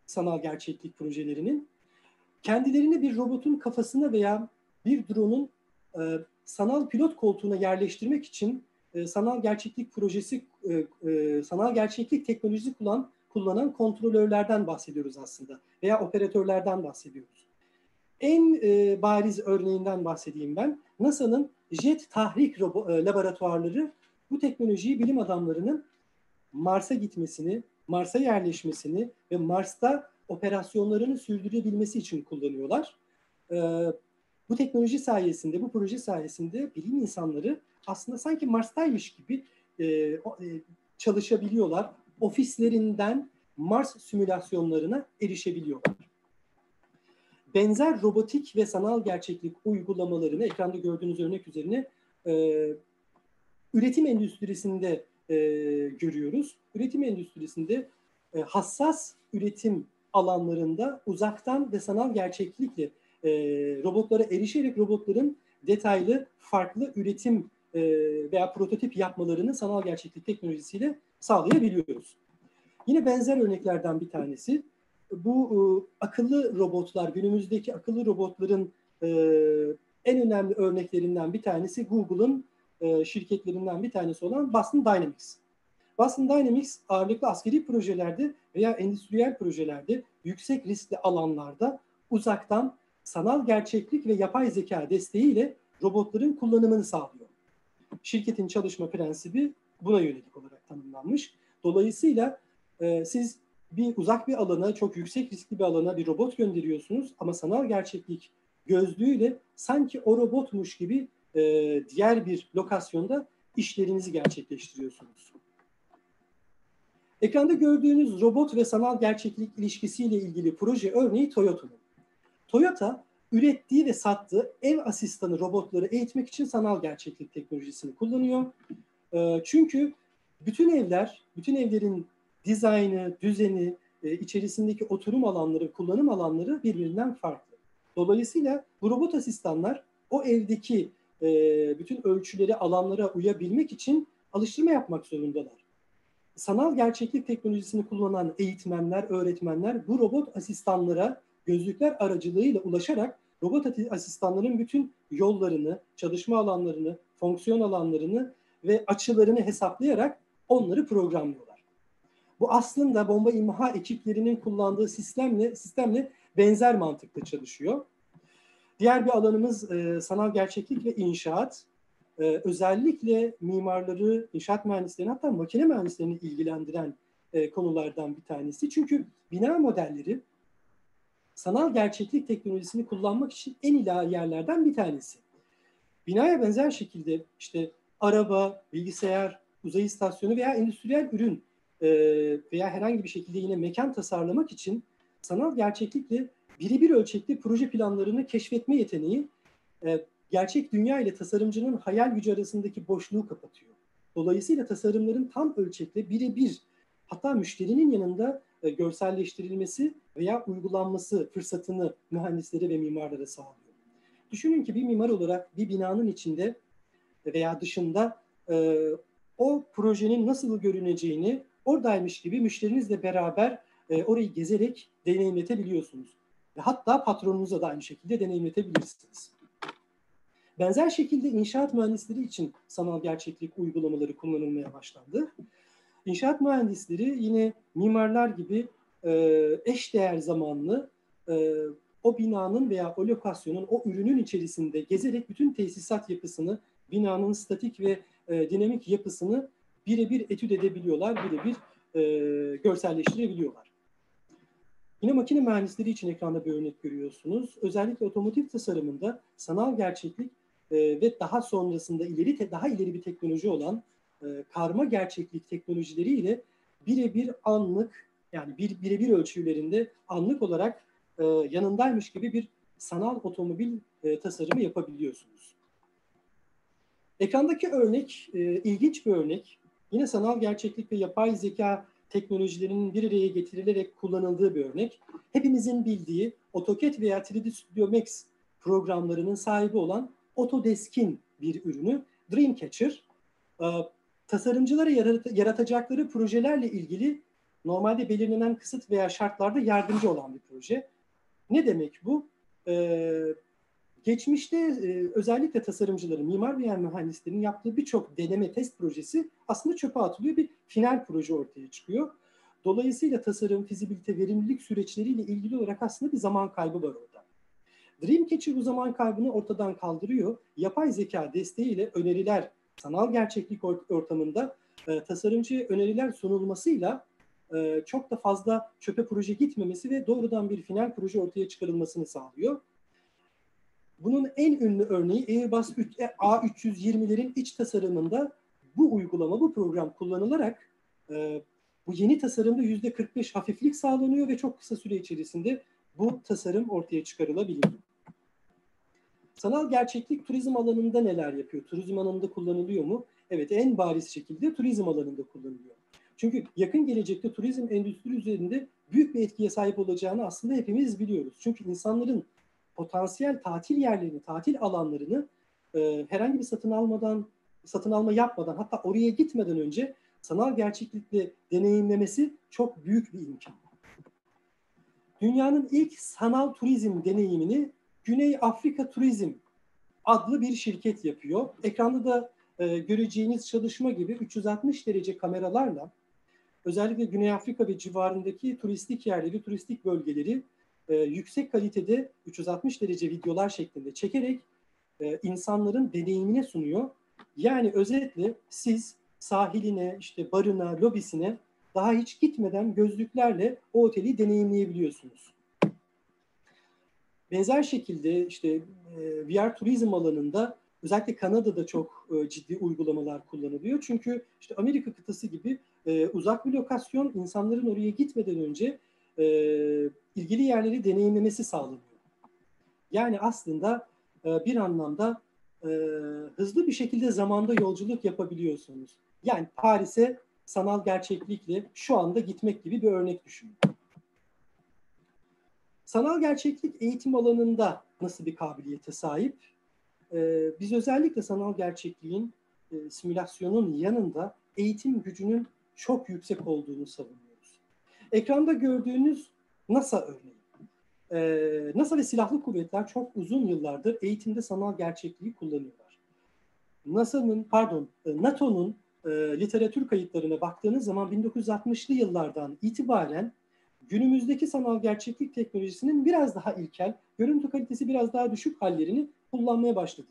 sanal gerçeklik projelerinin. Kendilerini bir robotun kafasına veya bir drone'un e, sanal pilot koltuğuna yerleştirmek için e, sanal gerçeklik projesi, e, e, sanal gerçeklik teknolojisi kullanan, kullanan kontrolörlerden bahsediyoruz aslında veya operatörlerden bahsediyoruz. En e, bariz örneğinden bahsedeyim ben. NASA'nın jet tahrik robo, e, laboratuvarları bu teknolojiyi bilim adamlarının Mars'a gitmesini, Mars'a yerleşmesini ve Mars'ta operasyonlarını sürdürebilmesi için kullanıyorlar. Ee, bu teknoloji sayesinde, bu proje sayesinde bilim insanları aslında sanki Mars'taymış gibi e, e, çalışabiliyorlar. Ofislerinden Mars simülasyonlarına erişebiliyorlar. Benzer robotik ve sanal gerçeklik uygulamalarını ekranda gördüğünüz örnek üzerine e, üretim endüstrisinde e, görüyoruz. Üretim endüstrisinde e, hassas üretim alanlarında uzaktan ve sanal gerçeklikle e, robotlara erişerek robotların detaylı farklı üretim e, veya prototip yapmalarını sanal gerçeklik teknolojisiyle sağlayabiliyoruz. Yine benzer örneklerden bir tanesi bu e, akıllı robotlar, günümüzdeki akıllı robotların e, en önemli örneklerinden bir tanesi Google'ın e, şirketlerinden bir tanesi olan Boston Dynamics. Boston Dynamics ağırlıklı askeri projelerde veya endüstriyel projelerde yüksek riskli alanlarda uzaktan sanal gerçeklik ve yapay zeka desteğiyle robotların kullanımını sağlıyor. Şirketin çalışma prensibi buna yönelik olarak tanımlanmış. Dolayısıyla e, siz bir uzak bir alana, çok yüksek riskli bir alana bir robot gönderiyorsunuz ama sanal gerçeklik gözlüğüyle sanki o robotmuş gibi e, diğer bir lokasyonda işlerinizi gerçekleştiriyorsunuz. Ekranda gördüğünüz robot ve sanal gerçeklik ilişkisiyle ilgili proje örneği Toyota'nın. Toyota ürettiği ve sattığı ev asistanı robotları eğitmek için sanal gerçeklik teknolojisini kullanıyor. E, çünkü bütün evler, bütün evlerin dizaynı, düzeni, e, içerisindeki oturum alanları, kullanım alanları birbirinden farklı. Dolayısıyla bu robot asistanlar o evdeki e, bütün ölçüleri, alanlara uyabilmek için alıştırma yapmak zorundalar. Sanal gerçeklik teknolojisini kullanan eğitmenler, öğretmenler bu robot asistanlara gözlükler aracılığıyla ulaşarak robot asistanların bütün yollarını, çalışma alanlarını, fonksiyon alanlarını ve açılarını hesaplayarak onları programlıyorlar. Bu aslında bomba imha ekiplerinin kullandığı sistemle sistemle benzer mantıkla çalışıyor. Diğer bir alanımız e, sanal gerçeklik ve inşaat. E, özellikle mimarları, inşaat mühendislerini hatta makine mühendislerini ilgilendiren e, konulardan bir tanesi. Çünkü bina modelleri sanal gerçeklik teknolojisini kullanmak için en ilahi yerlerden bir tanesi. Binaya benzer şekilde işte araba, bilgisayar, uzay istasyonu veya endüstriyel ürün e, veya herhangi bir şekilde yine mekan tasarlamak için sanal gerçeklikle birebir ölçekli proje planlarını keşfetme yeteneği e, gerçek dünya ile tasarımcının hayal gücü arasındaki boşluğu kapatıyor. Dolayısıyla tasarımların tam ölçekle birebir hatta müşterinin yanında e, görselleştirilmesi veya uygulanması fırsatını mühendislere ve mimarlara sağlıyor. Düşünün ki bir mimar olarak bir binanın içinde veya dışında e, o projenin nasıl görüneceğini oradaymış gibi müşterinizle beraber e, orayı gezerek deneyimletebiliyorsunuz. Ve hatta patronunuza da aynı şekilde deneyimletebilirsiniz. Benzer şekilde inşaat mühendisleri için sanal gerçeklik uygulamaları kullanılmaya başlandı. İnşaat mühendisleri yine mimarlar gibi e, eş değer zamanlı e, o binanın veya o lokasyonun, o ürünün içerisinde gezerek bütün tesisat yapısını, binanın statik ve e, dinamik yapısını birebir etüt edebiliyorlar, birebir e, görselleştirebiliyorlar. Yine makine mühendisleri için ekranda bir örnek görüyorsunuz. Özellikle otomotiv tasarımında sanal gerçeklik e, ve daha sonrasında ileri daha ileri bir teknoloji olan e, karma gerçeklik teknolojileriyle birebir anlık yani bir birebir ölçülerinde anlık olarak e, yanındaymış gibi bir sanal otomobil e, tasarımı yapabiliyorsunuz. Ekrandaki örnek e, ilginç bir örnek. Yine sanal gerçeklik ve yapay zeka teknolojilerinin bir araya getirilerek kullanıldığı bir örnek. Hepimizin bildiği AutoCAD veya 3D Studio Max programlarının sahibi olan Autodesk'in bir ürünü Dreamcatcher. Tasarımcılara yaratacakları projelerle ilgili normalde belirlenen kısıt veya şartlarda yardımcı olan bir proje. Ne demek bu? Ee, geçmişte e, özellikle tasarımcıların, mimar veya mühendislerin yaptığı birçok deneme test projesi aslında çöpe atılıyor. Bir final proje ortaya çıkıyor. Dolayısıyla tasarım, fizibilite, verimlilik süreçleriyle ilgili olarak aslında bir zaman kaybı var orada. Dreamcatcher bu zaman kaybını ortadan kaldırıyor. Yapay zeka desteğiyle öneriler, sanal gerçeklik ortamında e, tasarımcıya öneriler sunulmasıyla e, çok da fazla çöpe proje gitmemesi ve doğrudan bir final proje ortaya çıkarılmasını sağlıyor. Bunun en ünlü örneği Airbus A320'lerin iç tasarımında bu uygulama, bu program kullanılarak e, bu yeni tasarımda yüzde 45 hafiflik sağlanıyor ve çok kısa süre içerisinde bu tasarım ortaya çıkarılabiliyor. Sanal gerçeklik turizm alanında neler yapıyor? Turizm alanında kullanılıyor mu? Evet en bariz şekilde turizm alanında kullanılıyor. Çünkü yakın gelecekte turizm endüstri üzerinde büyük bir etkiye sahip olacağını aslında hepimiz biliyoruz. Çünkü insanların potansiyel tatil yerlerini, tatil alanlarını e, herhangi bir satın almadan, satın alma yapmadan hatta oraya gitmeden önce sanal gerçeklikle deneyimlemesi çok büyük bir imkan. Dünyanın ilk sanal turizm deneyimini Güney Afrika Turizm adlı bir şirket yapıyor. Ekranda da e, göreceğiniz çalışma gibi 360 derece kameralarla özellikle Güney Afrika ve civarındaki turistik yerleri, turistik bölgeleri e, yüksek kalitede 360 derece videolar şeklinde çekerek e, insanların deneyimine sunuyor. Yani özetle siz sahiline, işte barına, lobisine daha hiç gitmeden gözlüklerle o oteli deneyimleyebiliyorsunuz. Benzer şekilde işte VR turizm alanında özellikle Kanada'da çok ciddi uygulamalar kullanılıyor. Çünkü işte Amerika kıtası gibi uzak bir lokasyon insanların oraya gitmeden önce ilgili yerleri deneyimlemesi sağlanıyor. Yani aslında bir anlamda hızlı bir şekilde zamanda yolculuk yapabiliyorsunuz. Yani Paris'e sanal gerçeklikle şu anda gitmek gibi bir örnek düşünün. Sanal gerçeklik eğitim alanında nasıl bir kabiliyete sahip? Ee, biz özellikle sanal gerçekliğin e, simülasyonun yanında eğitim gücünün çok yüksek olduğunu savunuyoruz. Ekranda gördüğünüz NASA örneği. Ee, NASA ve silahlı kuvvetler çok uzun yıllardır eğitimde sanal gerçekliği kullanıyorlar. NASA'nın, pardon, e, NATO'nun e, literatür kayıtlarına baktığınız zaman 1960'lı yıllardan itibaren günümüzdeki sanal gerçeklik teknolojisinin biraz daha ilkel, görüntü kalitesi biraz daha düşük hallerini kullanmaya başladı,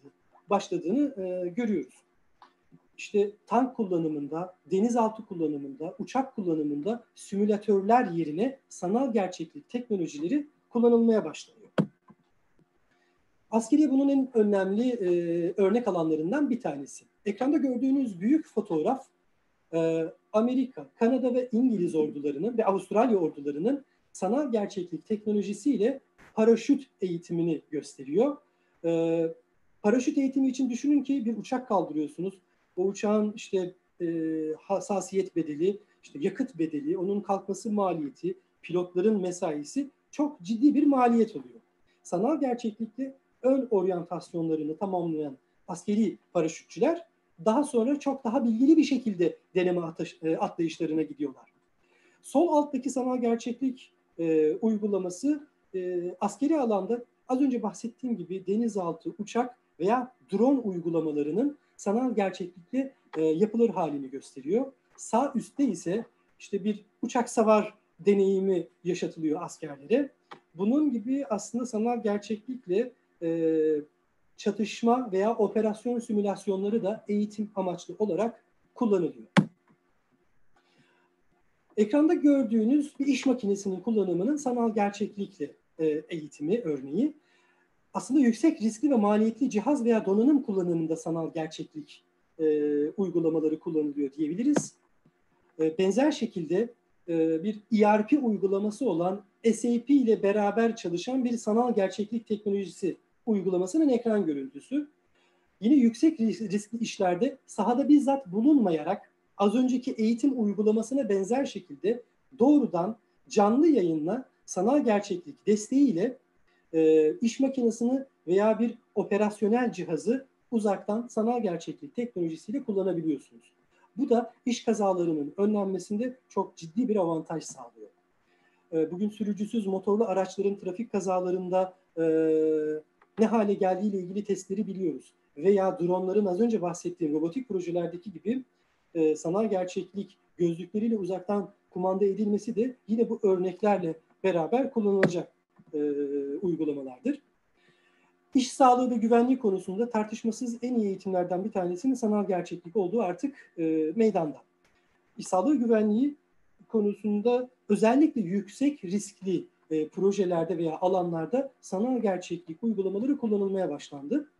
başladığını e, görüyoruz. İşte tank kullanımında, denizaltı kullanımında, uçak kullanımında simülatörler yerine sanal gerçeklik teknolojileri kullanılmaya başlanıyor. Askeri bunun en önemli e, örnek alanlarından bir tanesi. Ekranda gördüğünüz büyük fotoğraf e, Amerika, Kanada ve İngiliz ordularının ve Avustralya ordularının sanal gerçeklik teknolojisiyle paraşüt eğitimini gösteriyor. E, paraşüt eğitimi için düşünün ki bir uçak kaldırıyorsunuz. O uçağın işte e, hassasiyet bedeli, işte yakıt bedeli, onun kalkması maliyeti, pilotların mesaisi çok ciddi bir maliyet oluyor. Sanal gerçeklikte ön oryantasyonlarını tamamlayan askeri paraşütçüler daha sonra çok daha bilgili bir şekilde deneme e, atlayışlarına gidiyorlar. Sol alttaki sanal gerçeklik e, uygulaması e, askeri alanda az önce bahsettiğim gibi denizaltı, uçak veya drone uygulamalarının sanal gerçeklikle e, yapılır halini gösteriyor. Sağ üstte ise işte bir uçak savar deneyimi yaşatılıyor askerlere. Bunun gibi aslında sanal gerçeklikle e, çatışma veya operasyon simülasyonları da eğitim amaçlı olarak kullanılıyor. Ekranda gördüğünüz bir iş makinesinin kullanımının sanal gerçeklikle e, eğitimi örneği. Aslında yüksek riskli ve maliyetli cihaz veya donanım kullanımında sanal gerçeklik e, uygulamaları kullanılıyor diyebiliriz. E, benzer şekilde e, bir ERP uygulaması olan SAP ile beraber çalışan bir sanal gerçeklik teknolojisi uygulamasının ekran görüntüsü. Yine yüksek riskli işlerde sahada bizzat bulunmayarak az önceki eğitim uygulamasına benzer şekilde doğrudan canlı yayınla sanal gerçeklik desteğiyle e, iş makinesini veya bir operasyonel cihazı uzaktan sanal gerçeklik teknolojisiyle kullanabiliyorsunuz. Bu da iş kazalarının önlenmesinde çok ciddi bir avantaj sağlıyor. E, bugün sürücüsüz motorlu araçların trafik kazalarında e, ne hale geldiği ile ilgili testleri biliyoruz. Veya dronların az önce bahsettiğim robotik projelerdeki gibi e, sanal gerçeklik gözlükleriyle uzaktan kumanda edilmesi de yine bu örneklerle beraber kullanılacak e, uygulamalardır. İş sağlığı ve güvenliği konusunda tartışmasız en iyi eğitimlerden bir tanesinin sanal gerçeklik olduğu artık e, meydanda. İş sağlığı güvenliği konusunda özellikle yüksek riskli e, projelerde veya alanlarda sanal gerçeklik uygulamaları kullanılmaya başlandı.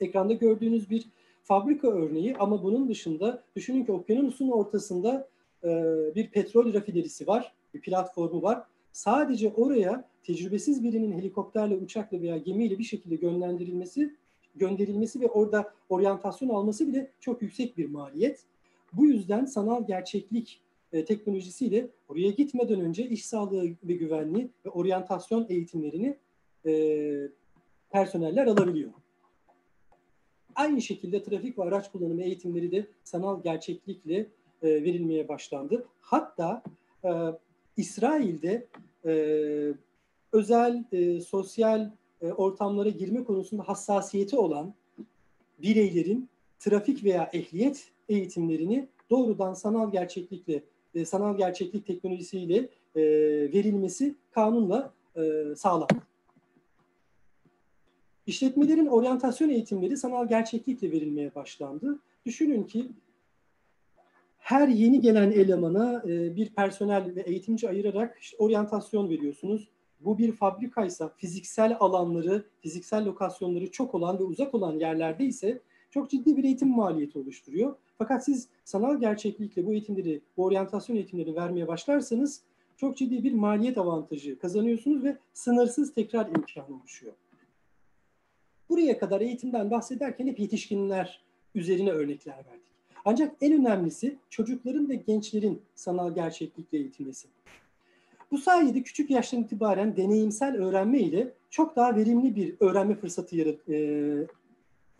Ekranda gördüğünüz bir fabrika örneği ama bunun dışında düşünün ki okyanusun ortasında e, bir petrol rafinerisi var, bir platformu var. Sadece oraya tecrübesiz birinin helikopterle, uçakla veya gemiyle bir şekilde gönderilmesi, gönderilmesi ve orada oryantasyon alması bile çok yüksek bir maliyet. Bu yüzden sanal gerçeklik e, teknolojisiyle oraya gitmeden önce iş sağlığı ve güvenliği ve oryantasyon eğitimlerini e, personeller alabiliyor. Aynı şekilde trafik ve araç kullanımı eğitimleri de sanal gerçeklikle e, verilmeye başlandı. Hatta e, İsrail'de e, özel e, sosyal e, ortamlara girme konusunda hassasiyeti olan bireylerin trafik veya ehliyet eğitimlerini doğrudan sanal gerçeklikle e, sanal gerçeklik teknolojisiyle e, verilmesi kanunla e, sağlandı. İşletmelerin oryantasyon eğitimleri sanal gerçeklikle verilmeye başlandı. Düşünün ki her yeni gelen elemana e, bir personel ve eğitimci ayırarak işte oryantasyon veriyorsunuz. Bu bir fabrikaysa fiziksel alanları, fiziksel lokasyonları çok olan ve uzak olan yerlerde ise çok ciddi bir eğitim maliyeti oluşturuyor. Fakat siz sanal gerçeklikle bu eğitimleri, bu oryantasyon eğitimleri vermeye başlarsanız çok ciddi bir maliyet avantajı kazanıyorsunuz ve sınırsız tekrar imkanı oluşuyor. Buraya kadar eğitimden bahsederken hep yetişkinler üzerine örnekler verdik. Ancak en önemlisi çocukların ve gençlerin sanal gerçeklikle eğitilmesi. Bu sayede küçük yaştan itibaren deneyimsel öğrenme ile çok daha verimli bir öğrenme fırsatı yarat,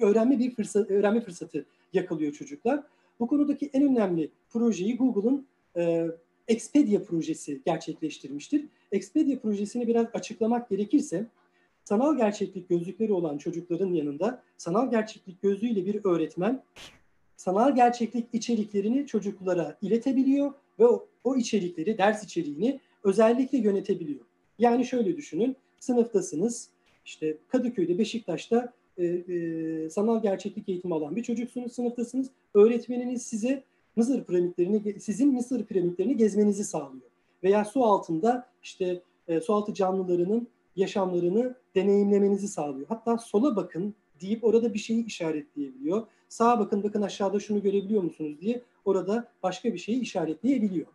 öğrenme bir fırsat, öğrenme fırsatı yakalıyor çocuklar. Bu konudaki en önemli projeyi Google'ın e, Expedia projesi gerçekleştirmiştir. Expedia projesini biraz açıklamak gerekirse sanal gerçeklik gözlükleri olan çocukların yanında sanal gerçeklik gözlüğüyle bir öğretmen sanal gerçeklik içeriklerini çocuklara iletebiliyor ve o, o içerikleri, ders içeriğini özellikle yönetebiliyor. Yani şöyle düşünün, sınıftasınız, işte Kadıköy'de, Beşiktaş'ta e, e, sanal gerçeklik eğitimi alan bir çocuksunuz, sınıftasınız. Öğretmeniniz size Mısır piramitlerini, sizin Mısır piramitlerini gezmenizi sağlıyor. Veya su altında işte e, su altı canlılarının yaşamlarını deneyimlemenizi sağlıyor. Hatta sola bakın deyip orada bir şeyi işaretleyebiliyor. Sağa bakın bakın aşağıda şunu görebiliyor musunuz diye orada başka bir şeyi işaretleyebiliyor.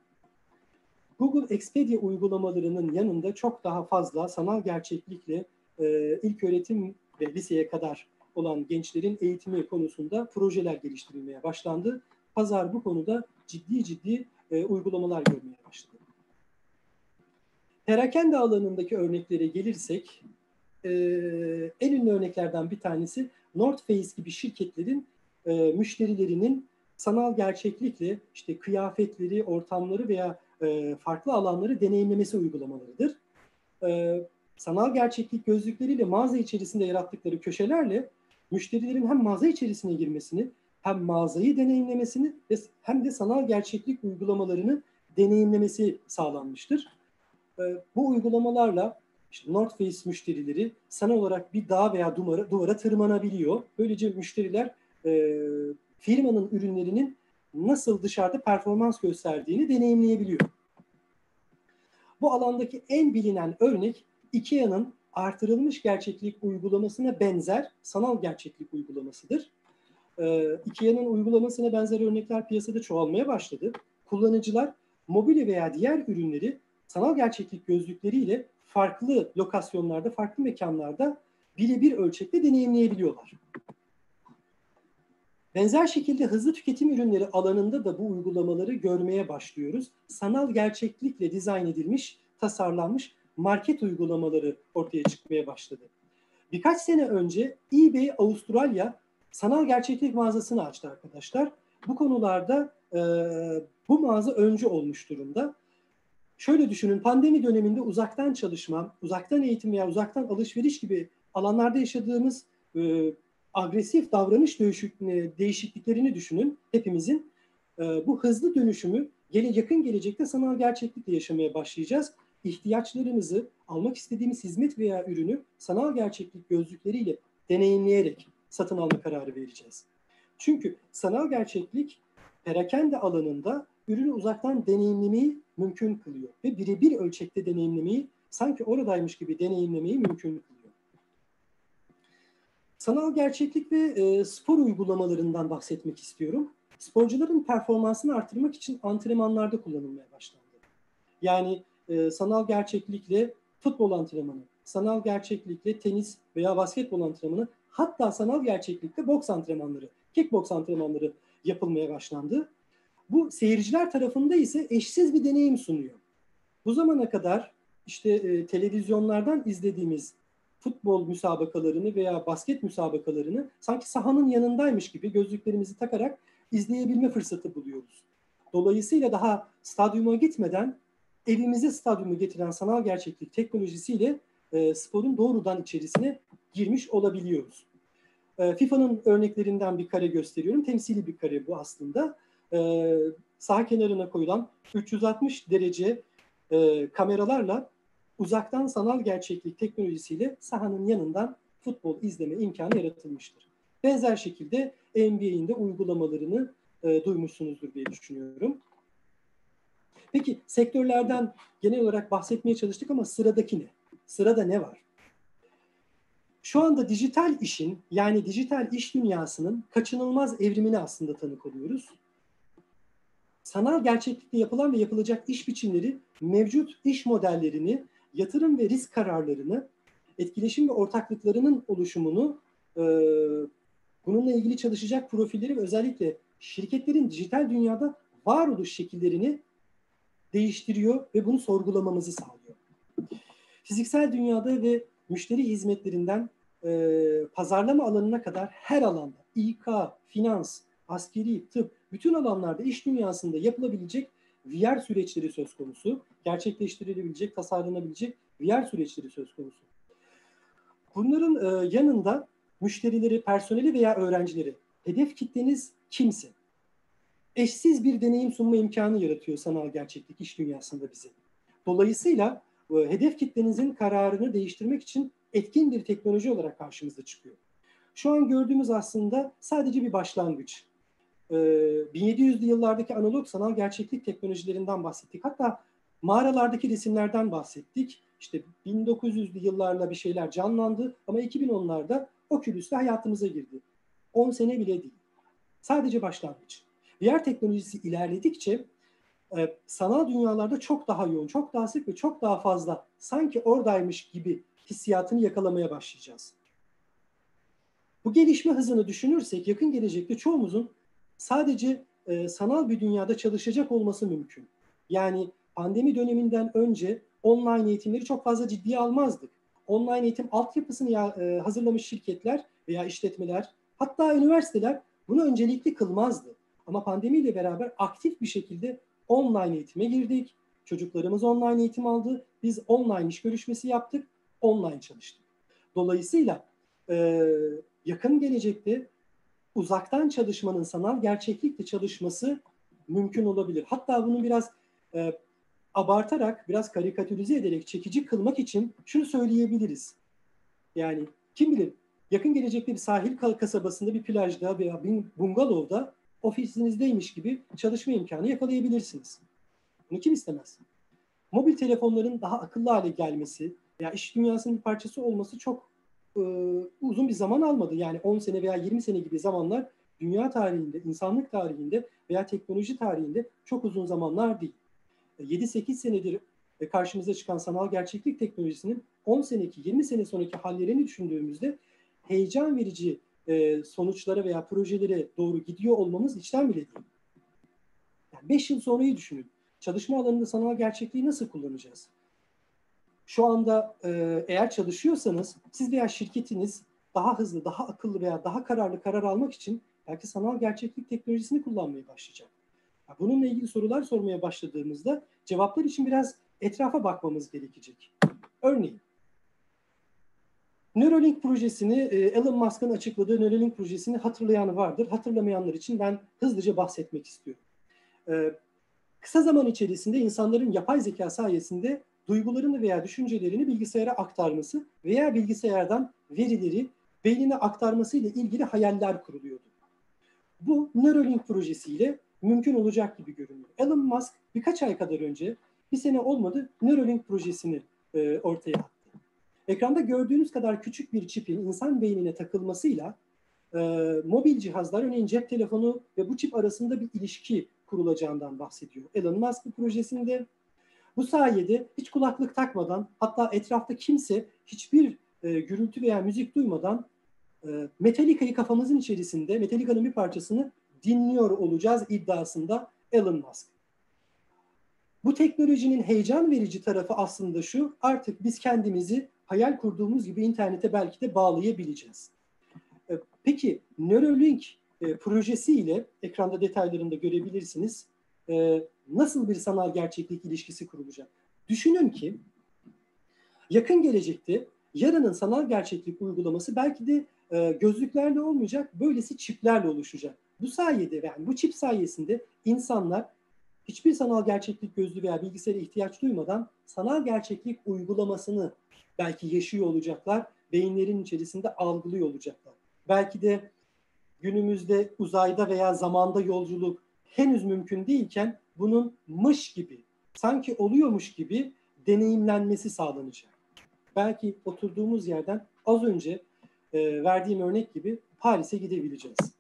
Google Expedia uygulamalarının yanında çok daha fazla sanal gerçeklikle e, ilk öğretim ve liseye kadar olan gençlerin eğitimi konusunda projeler geliştirilmeye başlandı. Pazar bu konuda ciddi ciddi e, uygulamalar görmeye başladı. Perakende alanındaki örneklere gelirsek, e, en ünlü örneklerden bir tanesi North Face gibi şirketlerin e, müşterilerinin sanal gerçeklikle işte kıyafetleri, ortamları veya e, farklı alanları deneyimlemesi uygulamalarıdır. E, sanal gerçeklik gözlükleriyle mağaza içerisinde yarattıkları köşelerle müşterilerin hem mağaza içerisine girmesini hem mağazayı deneyimlemesini hem de sanal gerçeklik uygulamalarını deneyimlemesi sağlanmıştır. E, bu uygulamalarla işte North Face müşterileri sanal olarak bir dağ veya duvara, duvara tırmanabiliyor. Böylece müşteriler e, firmanın ürünlerinin nasıl dışarıda performans gösterdiğini deneyimleyebiliyor. Bu alandaki en bilinen örnek IKEA'nın artırılmış gerçeklik uygulamasına benzer sanal gerçeklik uygulamasıdır. Ee, IKEA'nın uygulamasına benzer örnekler piyasada çoğalmaya başladı. Kullanıcılar mobilya veya diğer ürünleri sanal gerçeklik gözlükleriyle farklı lokasyonlarda, farklı mekanlarda birebir ölçekte deneyimleyebiliyorlar. Benzer şekilde hızlı tüketim ürünleri alanında da bu uygulamaları görmeye başlıyoruz. Sanal gerçeklikle dizayn edilmiş, tasarlanmış market uygulamaları ortaya çıkmaya başladı. Birkaç sene önce eBay Avustralya sanal gerçeklik mağazasını açtı arkadaşlar. Bu konularda e, bu mağaza öncü olmuş durumda. Şöyle düşünün pandemi döneminde uzaktan çalışma, uzaktan eğitim veya uzaktan alışveriş gibi alanlarda yaşadığımız e, agresif davranış değişikliklerini düşünün hepimizin. E, bu hızlı dönüşümü gele, yakın gelecekte sanal gerçeklikle yaşamaya başlayacağız. İhtiyaçlarımızı, almak istediğimiz hizmet veya ürünü sanal gerçeklik gözlükleriyle deneyimleyerek satın alma kararı vereceğiz. Çünkü sanal gerçeklik perakende alanında ürünü uzaktan deneyimlemeyi mümkün kılıyor ve birebir ölçekte deneyimlemeyi sanki oradaymış gibi deneyimlemeyi mümkün kılıyor. Sanal gerçeklik ve e, spor uygulamalarından bahsetmek istiyorum. Sporcuların performansını artırmak için antrenmanlarda kullanılmaya başlandı. Yani e, sanal gerçeklikle futbol antrenmanı, sanal gerçeklikle tenis veya basketbol antrenmanı, hatta sanal gerçeklikle boks antrenmanları, kickboks antrenmanları yapılmaya başlandı. Bu seyirciler tarafında ise eşsiz bir deneyim sunuyor. Bu zamana kadar işte e, televizyonlardan izlediğimiz futbol müsabakalarını veya basket müsabakalarını sanki sahanın yanındaymış gibi gözlüklerimizi takarak izleyebilme fırsatı buluyoruz. Dolayısıyla daha stadyuma gitmeden evimize stadyumu getiren sanal gerçeklik teknolojisiyle e, sporun doğrudan içerisine girmiş olabiliyoruz. E, FIFA'nın örneklerinden bir kare gösteriyorum. Temsili bir kare bu aslında. E, saha kenarına koyulan 360 derece e, kameralarla uzaktan sanal gerçeklik teknolojisiyle sahanın yanından futbol izleme imkanı yaratılmıştır. Benzer şekilde NBA'in de uygulamalarını e, duymuşsunuzdur diye düşünüyorum. Peki sektörlerden genel olarak bahsetmeye çalıştık ama sıradaki ne? Sırada ne var? Şu anda dijital işin yani dijital iş dünyasının kaçınılmaz evrimine aslında tanık oluyoruz. Sanal gerçeklikle yapılan ve yapılacak iş biçimleri mevcut iş modellerini yatırım ve risk kararlarını, etkileşim ve ortaklıklarının oluşumunu e, bununla ilgili çalışacak profilleri ve özellikle şirketlerin dijital dünyada varoluş şekillerini değiştiriyor ve bunu sorgulamamızı sağlıyor. Fiziksel dünyada ve müşteri hizmetlerinden e, pazarlama alanına kadar her alanda İK, finans, askeri, tıp, bütün alanlarda iş dünyasında yapılabilecek VR süreçleri söz konusu. Gerçekleştirilebilecek, tasarlanabilecek VR süreçleri söz konusu. Bunların e, yanında müşterileri, personeli veya öğrencileri, hedef kitleniz kimse? Eşsiz bir deneyim sunma imkanı yaratıyor sanal gerçeklik iş dünyasında bize. Dolayısıyla e, hedef kitlenizin kararını değiştirmek için etkin bir teknoloji olarak karşımıza çıkıyor. Şu an gördüğümüz aslında sadece bir başlangıç. 1700'lü ee, yıllardaki analog sanal gerçeklik teknolojilerinden bahsettik. Hatta mağaralardaki resimlerden bahsettik. İşte 1900'lü yıllarla bir şeyler canlandı ama 2010'larda Oculus'la hayatımıza girdi. 10 sene bile değil. Sadece başlangıç. VR teknolojisi ilerledikçe e, sanal dünyalarda çok daha yoğun, çok daha sık ve çok daha fazla sanki oradaymış gibi hissiyatını yakalamaya başlayacağız. Bu gelişme hızını düşünürsek yakın gelecekte çoğumuzun sadece e, sanal bir dünyada çalışacak olması mümkün. Yani pandemi döneminden önce online eğitimleri çok fazla ciddiye almazdık. Online eğitim altyapısını ya, e, hazırlamış şirketler veya işletmeler, hatta üniversiteler bunu öncelikli kılmazdı. Ama pandemiyle beraber aktif bir şekilde online eğitime girdik. Çocuklarımız online eğitim aldı. Biz online iş görüşmesi yaptık. Online çalıştık. Dolayısıyla e, yakın gelecekte uzaktan çalışmanın sanal gerçeklikle çalışması mümkün olabilir. Hatta bunu biraz e, abartarak, biraz karikatürize ederek çekici kılmak için şunu söyleyebiliriz. Yani kim bilir yakın gelecekte bir sahil kasabasında bir plajda veya bir bungalovda ofisinizdeymiş gibi çalışma imkanı yakalayabilirsiniz. Bunu kim istemez? Mobil telefonların daha akıllı hale gelmesi veya iş dünyasının bir parçası olması çok e, uzun bir zaman almadı. Yani 10 sene veya 20 sene gibi zamanlar dünya tarihinde, insanlık tarihinde veya teknoloji tarihinde çok uzun zamanlar değil. 7-8 e, senedir e, karşımıza çıkan sanal gerçeklik teknolojisinin 10 seneki, 20 sene sonraki hallerini düşündüğümüzde heyecan verici e, sonuçlara veya projelere doğru gidiyor olmamız içten bile değil. Yani 5 yıl sonrayı düşünün. Çalışma alanında sanal gerçekliği nasıl kullanacağız? şu anda e, eğer çalışıyorsanız siz veya şirketiniz daha hızlı, daha akıllı veya daha kararlı karar almak için belki sanal gerçeklik teknolojisini kullanmaya başlayacak. Bununla ilgili sorular sormaya başladığımızda cevaplar için biraz etrafa bakmamız gerekecek. Örneğin Neuralink projesini, e, Elon Musk'ın açıkladığı Neuralink projesini hatırlayan vardır. Hatırlamayanlar için ben hızlıca bahsetmek istiyorum. E, kısa zaman içerisinde insanların yapay zeka sayesinde duygularını veya düşüncelerini bilgisayara aktarması veya bilgisayardan verileri beynine aktarması ile ilgili hayaller kuruluyordu. Bu Neuralink projesiyle mümkün olacak gibi görünüyor. Elon Musk birkaç ay kadar önce, bir sene olmadı, Neuralink projesini e, ortaya attı. Ekranda gördüğünüz kadar küçük bir çipin insan beynine takılmasıyla e, mobil cihazlar, örneğin cep telefonu ve bu çip arasında bir ilişki kurulacağından bahsediyor. Elon Musk bu projesinde bu sayede hiç kulaklık takmadan hatta etrafta kimse hiçbir e, gürültü veya müzik duymadan e, Metallica'yı kafamızın içerisinde Metallica'nın bir parçasını dinliyor olacağız iddiasında Elon Musk. Bu teknolojinin heyecan verici tarafı aslında şu, artık biz kendimizi hayal kurduğumuz gibi internete belki de bağlayabileceğiz. E, peki Neuralink e, projesiyle ekranda detaylarını da görebilirsiniz. E, nasıl bir sanal gerçeklik ilişkisi kurulacak? Düşünün ki yakın gelecekte yarının sanal gerçeklik uygulaması belki de gözlüklerle olmayacak, böylesi çiplerle oluşacak. Bu sayede yani bu çip sayesinde insanlar hiçbir sanal gerçeklik gözlüğü veya bilgisayara ihtiyaç duymadan sanal gerçeklik uygulamasını belki yaşıyor olacaklar, beyinlerin içerisinde algılıyor olacaklar. Belki de günümüzde uzayda veya zamanda yolculuk henüz mümkün değilken bunun mış gibi, sanki oluyormuş gibi deneyimlenmesi sağlanacak. Belki oturduğumuz yerden az önce e, verdiğim örnek gibi Paris'e gidebileceğiz.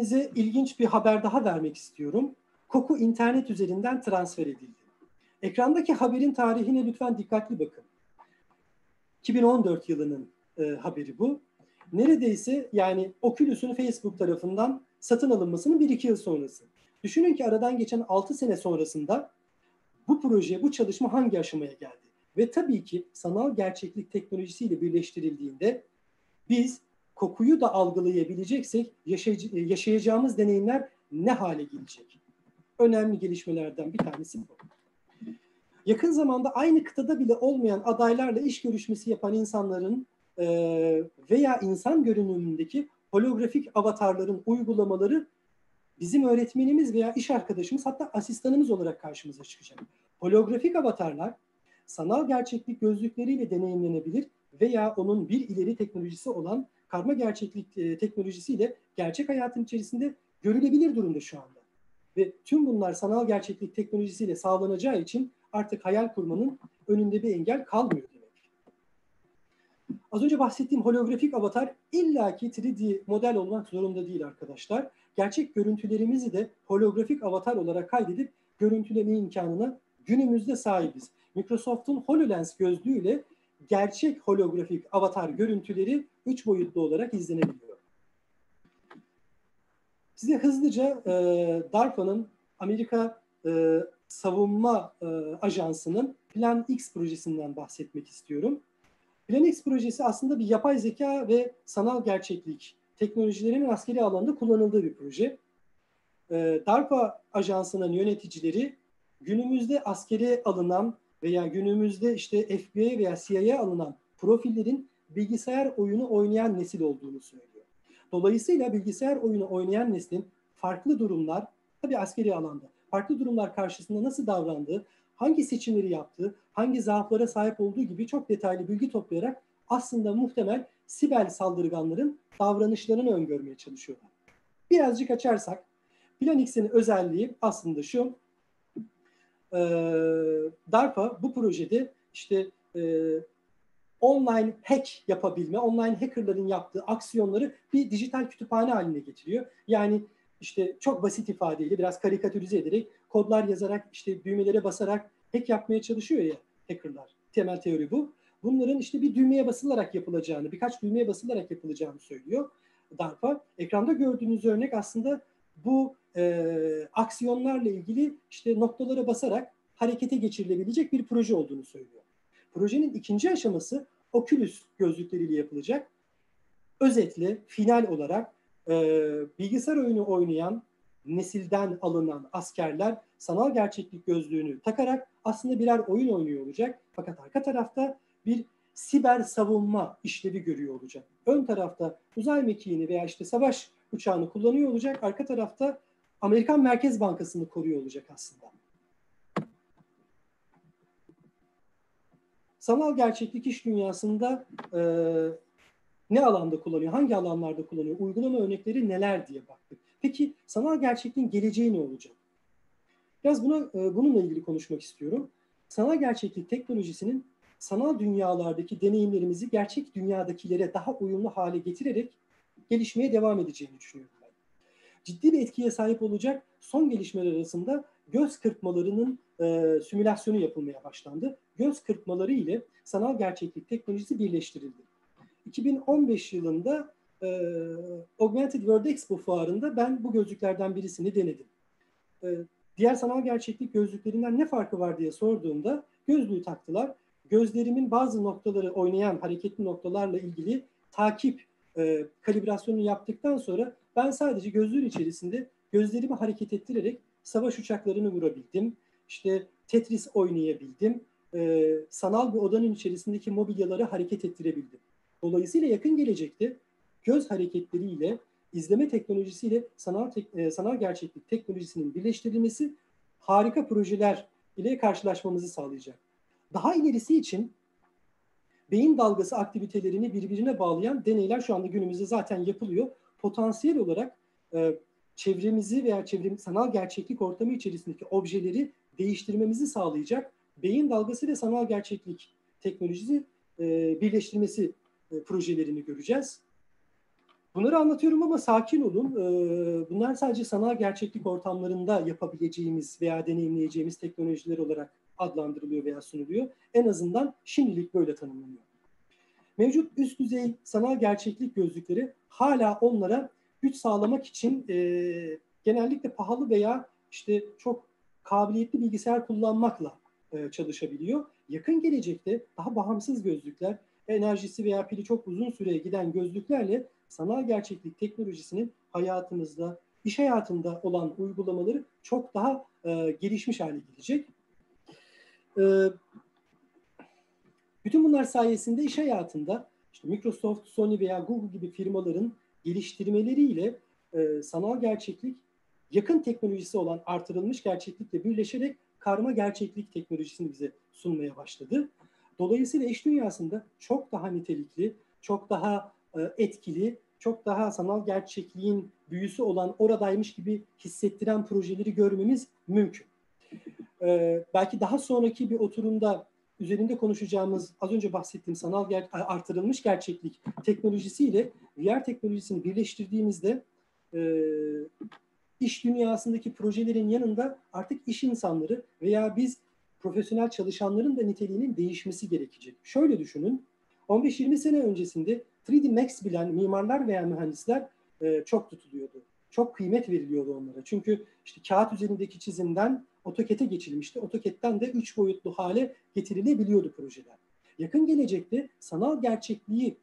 Hepinize ilginç bir haber daha vermek istiyorum. Koku internet üzerinden transfer edildi. Ekrandaki haberin tarihine lütfen dikkatli bakın. 2014 yılının e, haberi bu. Neredeyse yani Oculus'un Facebook tarafından satın alınmasının 1-2 yıl sonrası. Düşünün ki aradan geçen 6 sene sonrasında bu proje, bu çalışma hangi aşamaya geldi? Ve tabii ki sanal gerçeklik teknolojisiyle birleştirildiğinde biz kokuyu da algılayabileceksek yaşayacağımız deneyimler ne hale gelecek? Önemli gelişmelerden bir tanesi bu. Yakın zamanda aynı kıtada bile olmayan adaylarla iş görüşmesi yapan insanların e, veya insan görünümündeki holografik avatarların uygulamaları bizim öğretmenimiz veya iş arkadaşımız hatta asistanımız olarak karşımıza çıkacak. Holografik avatarlar sanal gerçeklik gözlükleriyle deneyimlenebilir veya onun bir ileri teknolojisi olan karma gerçeklik e, teknolojisiyle gerçek hayatın içerisinde görülebilir durumda şu anda. Ve tüm bunlar sanal gerçeklik teknolojisiyle sağlanacağı için artık hayal kurmanın önünde bir engel kalmıyor demek. Az önce bahsettiğim holografik avatar illaki 3D model olmak zorunda değil arkadaşlar. Gerçek görüntülerimizi de holografik avatar olarak kaydedip görüntüleme imkanına günümüzde sahibiz. Microsoft'un HoloLens gözlüğüyle gerçek holografik avatar görüntüleri üç boyutlu olarak izlenebiliyor. Size hızlıca e, DARPA'nın Amerika e, Savunma e, Ajansı'nın Plan X projesinden bahsetmek istiyorum. Plan X projesi aslında bir yapay zeka ve sanal gerçeklik teknolojilerinin askeri alanda kullanıldığı bir proje. E, DARPA Ajansı'nın yöneticileri günümüzde askeri alınan veya günümüzde işte FBI veya CIA alınan profillerin bilgisayar oyunu oynayan nesil olduğunu söylüyor. Dolayısıyla bilgisayar oyunu oynayan neslin farklı durumlar, tabii askeri alanda, farklı durumlar karşısında nasıl davrandığı, hangi seçimleri yaptığı, hangi zaaflara sahip olduğu gibi çok detaylı bilgi toplayarak aslında muhtemel siber saldırganların davranışlarını öngörmeye çalışıyorlar. Birazcık açarsak, Planix'in özelliği aslında şu, DARPA bu projede işte online hack yapabilme, online hackerların yaptığı aksiyonları bir dijital kütüphane haline getiriyor. Yani işte çok basit ifadeyle biraz karikatürize ederek kodlar yazarak işte düğmelere basarak hack yapmaya çalışıyor ya hackerlar. Temel teori bu. Bunların işte bir düğmeye basılarak yapılacağını, birkaç düğmeye basılarak yapılacağını söylüyor DARPA. Ekranda gördüğünüz örnek aslında bu e, aksiyonlarla ilgili işte noktalara basarak harekete geçirilebilecek bir proje olduğunu söylüyor. Projenin ikinci aşaması Oculus gözlükleriyle yapılacak. Özetle final olarak e, bilgisayar oyunu oynayan nesilden alınan askerler sanal gerçeklik gözlüğünü takarak aslında birer oyun oynuyor olacak. Fakat arka tarafta bir siber savunma işlevi görüyor olacak. Ön tarafta uzay mekiğini veya işte savaş uçağını kullanıyor olacak. Arka tarafta Amerikan Merkez Bankası'nı koruyor olacak aslında. Sanal gerçeklik iş dünyasında e, ne alanda kullanıyor, hangi alanlarda kullanıyor, uygulama örnekleri neler diye baktık. Peki sanal gerçekliğin geleceği ne olacak? Biraz buna, e, bununla ilgili konuşmak istiyorum. Sanal gerçeklik teknolojisinin sanal dünyalardaki deneyimlerimizi gerçek dünyadakilere daha uyumlu hale getirerek gelişmeye devam edeceğini düşünüyorum ben. Ciddi bir etkiye sahip olacak son gelişmeler arasında göz kırpmalarının e, simülasyonu yapılmaya başlandı. Göz kırpmaları ile sanal gerçeklik teknolojisi birleştirildi. 2015 yılında e, Augmented World Expo fuarında ben bu gözlüklerden birisini denedim. E, diğer sanal gerçeklik gözlüklerinden ne farkı var diye sorduğumda gözlüğü taktılar. Gözlerimin bazı noktaları oynayan hareketli noktalarla ilgili takip e, kalibrasyonunu yaptıktan sonra ben sadece gözlüğün içerisinde gözlerimi hareket ettirerek savaş uçaklarını vurabildim. İşte Tetris oynayabildim. E, sanal bir odanın içerisindeki mobilyaları hareket ettirebildim. Dolayısıyla yakın gelecekte göz hareketleriyle izleme teknolojisiyle sanal tek, e, sanal gerçeklik teknolojisinin birleştirilmesi harika projeler ile karşılaşmamızı sağlayacak. Daha ilerisi için beyin dalgası aktivitelerini birbirine bağlayan deneyler şu anda günümüzde zaten yapılıyor. Potansiyel olarak e, çevremizi veya çevrem, sanal gerçeklik ortamı içerisindeki objeleri değiştirmemizi sağlayacak beyin dalgası ve sanal gerçeklik teknolojisi e, birleştirmesi e, projelerini göreceğiz. Bunları anlatıyorum ama sakin olun. E, bunlar sadece sanal gerçeklik ortamlarında yapabileceğimiz veya deneyimleyeceğimiz teknolojiler olarak adlandırılıyor veya sunuluyor. En azından şimdilik böyle tanımlanıyor. mevcut üst düzey sanal gerçeklik gözlükleri hala onlara güç sağlamak için e, genellikle pahalı veya işte çok kabiliyetli bilgisayar kullanmakla e, çalışabiliyor. Yakın gelecekte daha bağımsız gözlükler, enerjisi veya pili çok uzun süreye giden gözlüklerle sanal gerçeklik teknolojisinin hayatımızda, iş hayatında olan uygulamaları çok daha e, gelişmiş hale gelecek. E, bütün bunlar sayesinde iş hayatında işte Microsoft, Sony veya Google gibi firmaların geliştirmeleriyle sanal gerçeklik yakın teknolojisi olan artırılmış gerçeklikle birleşerek karma gerçeklik teknolojisini bize sunmaya başladı. Dolayısıyla iş dünyasında çok daha nitelikli, çok daha e, etkili, çok daha sanal gerçekliğin büyüsü olan oradaymış gibi hissettiren projeleri görmemiz mümkün. Ee, belki daha sonraki bir oturumda üzerinde konuşacağımız az önce bahsettiğim sanal ger artırılmış gerçeklik teknolojisiyle VR teknolojisini birleştirdiğimizde e, iş dünyasındaki projelerin yanında artık iş insanları veya biz profesyonel çalışanların da niteliğinin değişmesi gerekecek. Şöyle düşünün, 15-20 sene öncesinde 3D Max bilen mimarlar veya mühendisler e, çok tutuluyordu. Çok kıymet veriliyordu onlara. Çünkü işte kağıt üzerindeki çizimden AutoCAD'e geçilmişti. AutoCAD'den de üç boyutlu hale getirilebiliyordu projeler. Yakın gelecekte sanal gerçekliği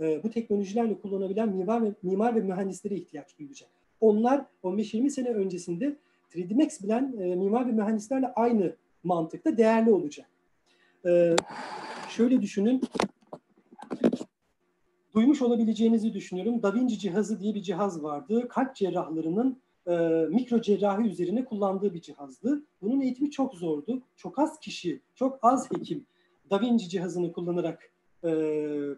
e, bu teknolojilerle kullanabilen mimar ve, mimar ve mühendislere ihtiyaç duyulacak. Onlar 15-20 sene öncesinde 3D Max bilen e, mimar ve mühendislerle aynı mantıkta değerli olacak. E, şöyle düşünün, duymuş olabileceğinizi düşünüyorum. Da Vinci cihazı diye bir cihaz vardı. Kalp cerrahlarının e, mikro cerrahi üzerine kullandığı bir cihazdı. Bunun eğitimi çok zordu. Çok az kişi, çok az hekim Da Vinci cihazını kullanarak e,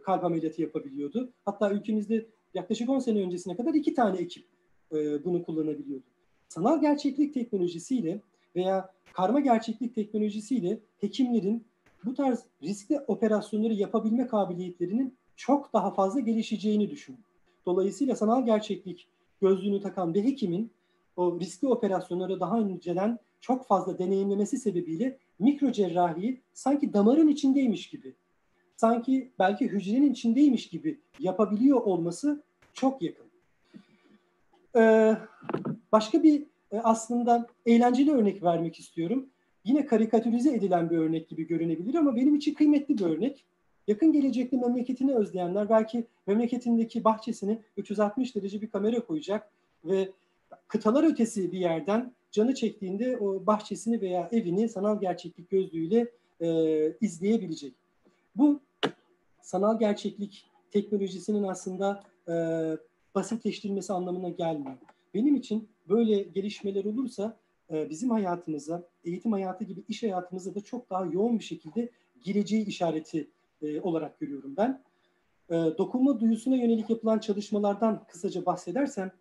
kalp ameliyatı yapabiliyordu. Hatta ülkemizde yaklaşık 10 sene öncesine kadar iki tane ekip e, bunu kullanabiliyordu. Sanal gerçeklik teknolojisiyle veya karma gerçeklik teknolojisiyle hekimlerin bu tarz riskli operasyonları yapabilme kabiliyetlerinin çok daha fazla gelişeceğini düşünün. Dolayısıyla sanal gerçeklik gözlüğünü takan bir hekimin o riskli operasyonları daha önceden çok fazla deneyimlemesi sebebiyle mikro cerrahiyi sanki damarın içindeymiş gibi, sanki belki hücrenin içindeymiş gibi yapabiliyor olması çok yakın. Ee, başka bir e, aslında eğlenceli örnek vermek istiyorum. Yine karikatürize edilen bir örnek gibi görünebilir ama benim için kıymetli bir örnek. Yakın gelecekte memleketini özleyenler belki memleketindeki bahçesine 360 derece bir kamera koyacak ve kıtalar ötesi bir yerden canı çektiğinde o bahçesini veya evini sanal gerçeklik gözlüğüyle e, izleyebilecek. Bu sanal gerçeklik teknolojisinin aslında e, basitleştirilmesi anlamına gelmiyor. Benim için böyle gelişmeler olursa e, bizim hayatımıza, eğitim hayatı gibi iş hayatımıza da çok daha yoğun bir şekilde gireceği işareti e, olarak görüyorum ben. E, dokunma duyusuna yönelik yapılan çalışmalardan kısaca bahsedersem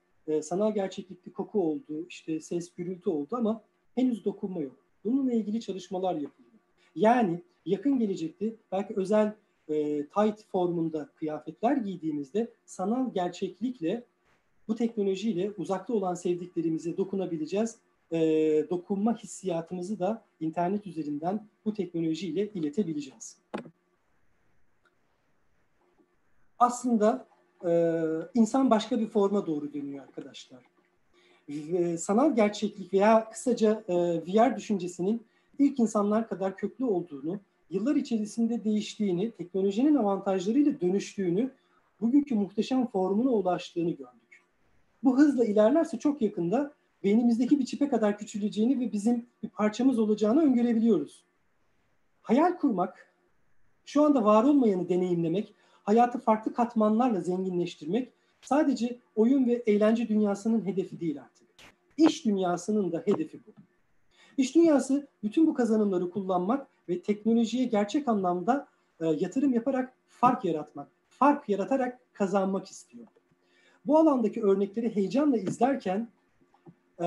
sanal gerçeklikli koku oldu, işte ses, gürültü oldu ama henüz dokunma yok. Bununla ilgili çalışmalar yapılıyor. Yani yakın gelecekte belki özel e, tight formunda kıyafetler giydiğimizde sanal gerçeklikle bu teknolojiyle uzakta olan sevdiklerimize dokunabileceğiz. E, dokunma hissiyatımızı da internet üzerinden bu teknolojiyle iletebileceğiz. Aslında e, insan başka bir forma doğru dönüyor arkadaşlar. E, sanal gerçeklik veya kısaca e, VR düşüncesinin ilk insanlar kadar köklü olduğunu, yıllar içerisinde değiştiğini, teknolojinin avantajlarıyla dönüştüğünü, bugünkü muhteşem formuna ulaştığını gördük. Bu hızla ilerlerse çok yakında beynimizdeki bir çipe kadar küçüleceğini ve bizim bir parçamız olacağını öngörebiliyoruz. Hayal kurmak, şu anda var olmayanı deneyimlemek, hayatı farklı katmanlarla zenginleştirmek sadece oyun ve eğlence dünyasının hedefi değil artık. İş dünyasının da hedefi bu. İş dünyası bütün bu kazanımları kullanmak ve teknolojiye gerçek anlamda e, yatırım yaparak fark yaratmak, fark yaratarak kazanmak istiyor. Bu alandaki örnekleri heyecanla izlerken e,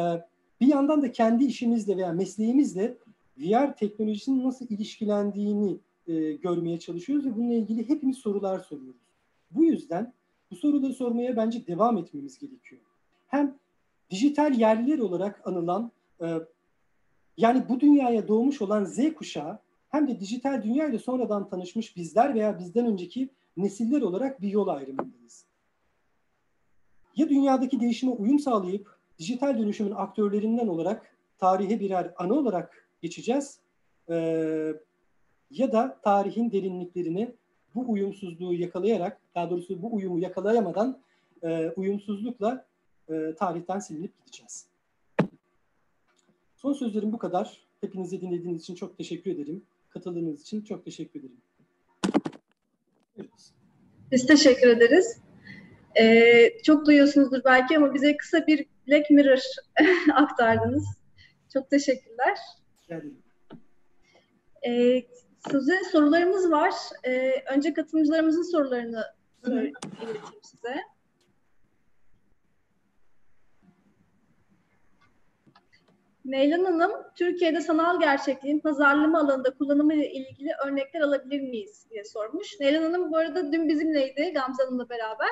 bir yandan da kendi işimizle veya mesleğimizle VR teknolojisinin nasıl ilişkilendiğini e, görmeye çalışıyoruz ve bununla ilgili hepimiz sorular soruyoruz. Bu yüzden bu soruları sormaya bence devam etmemiz gerekiyor. Hem dijital yerliler olarak anılan e, yani bu dünyaya doğmuş olan Z kuşağı hem de dijital dünya ile sonradan tanışmış bizler veya bizden önceki nesiller olarak bir yol ayrımındayız. Ya dünyadaki değişime uyum sağlayıp dijital dönüşümün aktörlerinden olarak tarihe birer ana olarak geçeceğiz e, ya da tarihin derinliklerini bu uyumsuzluğu yakalayarak, daha doğrusu bu uyumu yakalayamadan e, uyumsuzlukla e, tarihten silinip gideceğiz. Son sözlerim bu kadar. Hepinizi dinlediğiniz için çok teşekkür ederim. Katıldığınız için çok teşekkür ederim. Evet. Biz teşekkür ederiz. Ee, çok duyuyorsunuzdur belki ama bize kısa bir Black Mirror aktardınız. Çok teşekkürler. Ee, size sorularımız var. Ee, önce katılımcılarımızın sorularını ileteyim size. Neylan Hanım, Türkiye'de sanal gerçekliğin pazarlama alanında kullanımı ile ilgili örnekler alabilir miyiz diye sormuş. Neylan Hanım bu arada dün bizimleydi Gamze Hanım'la beraber.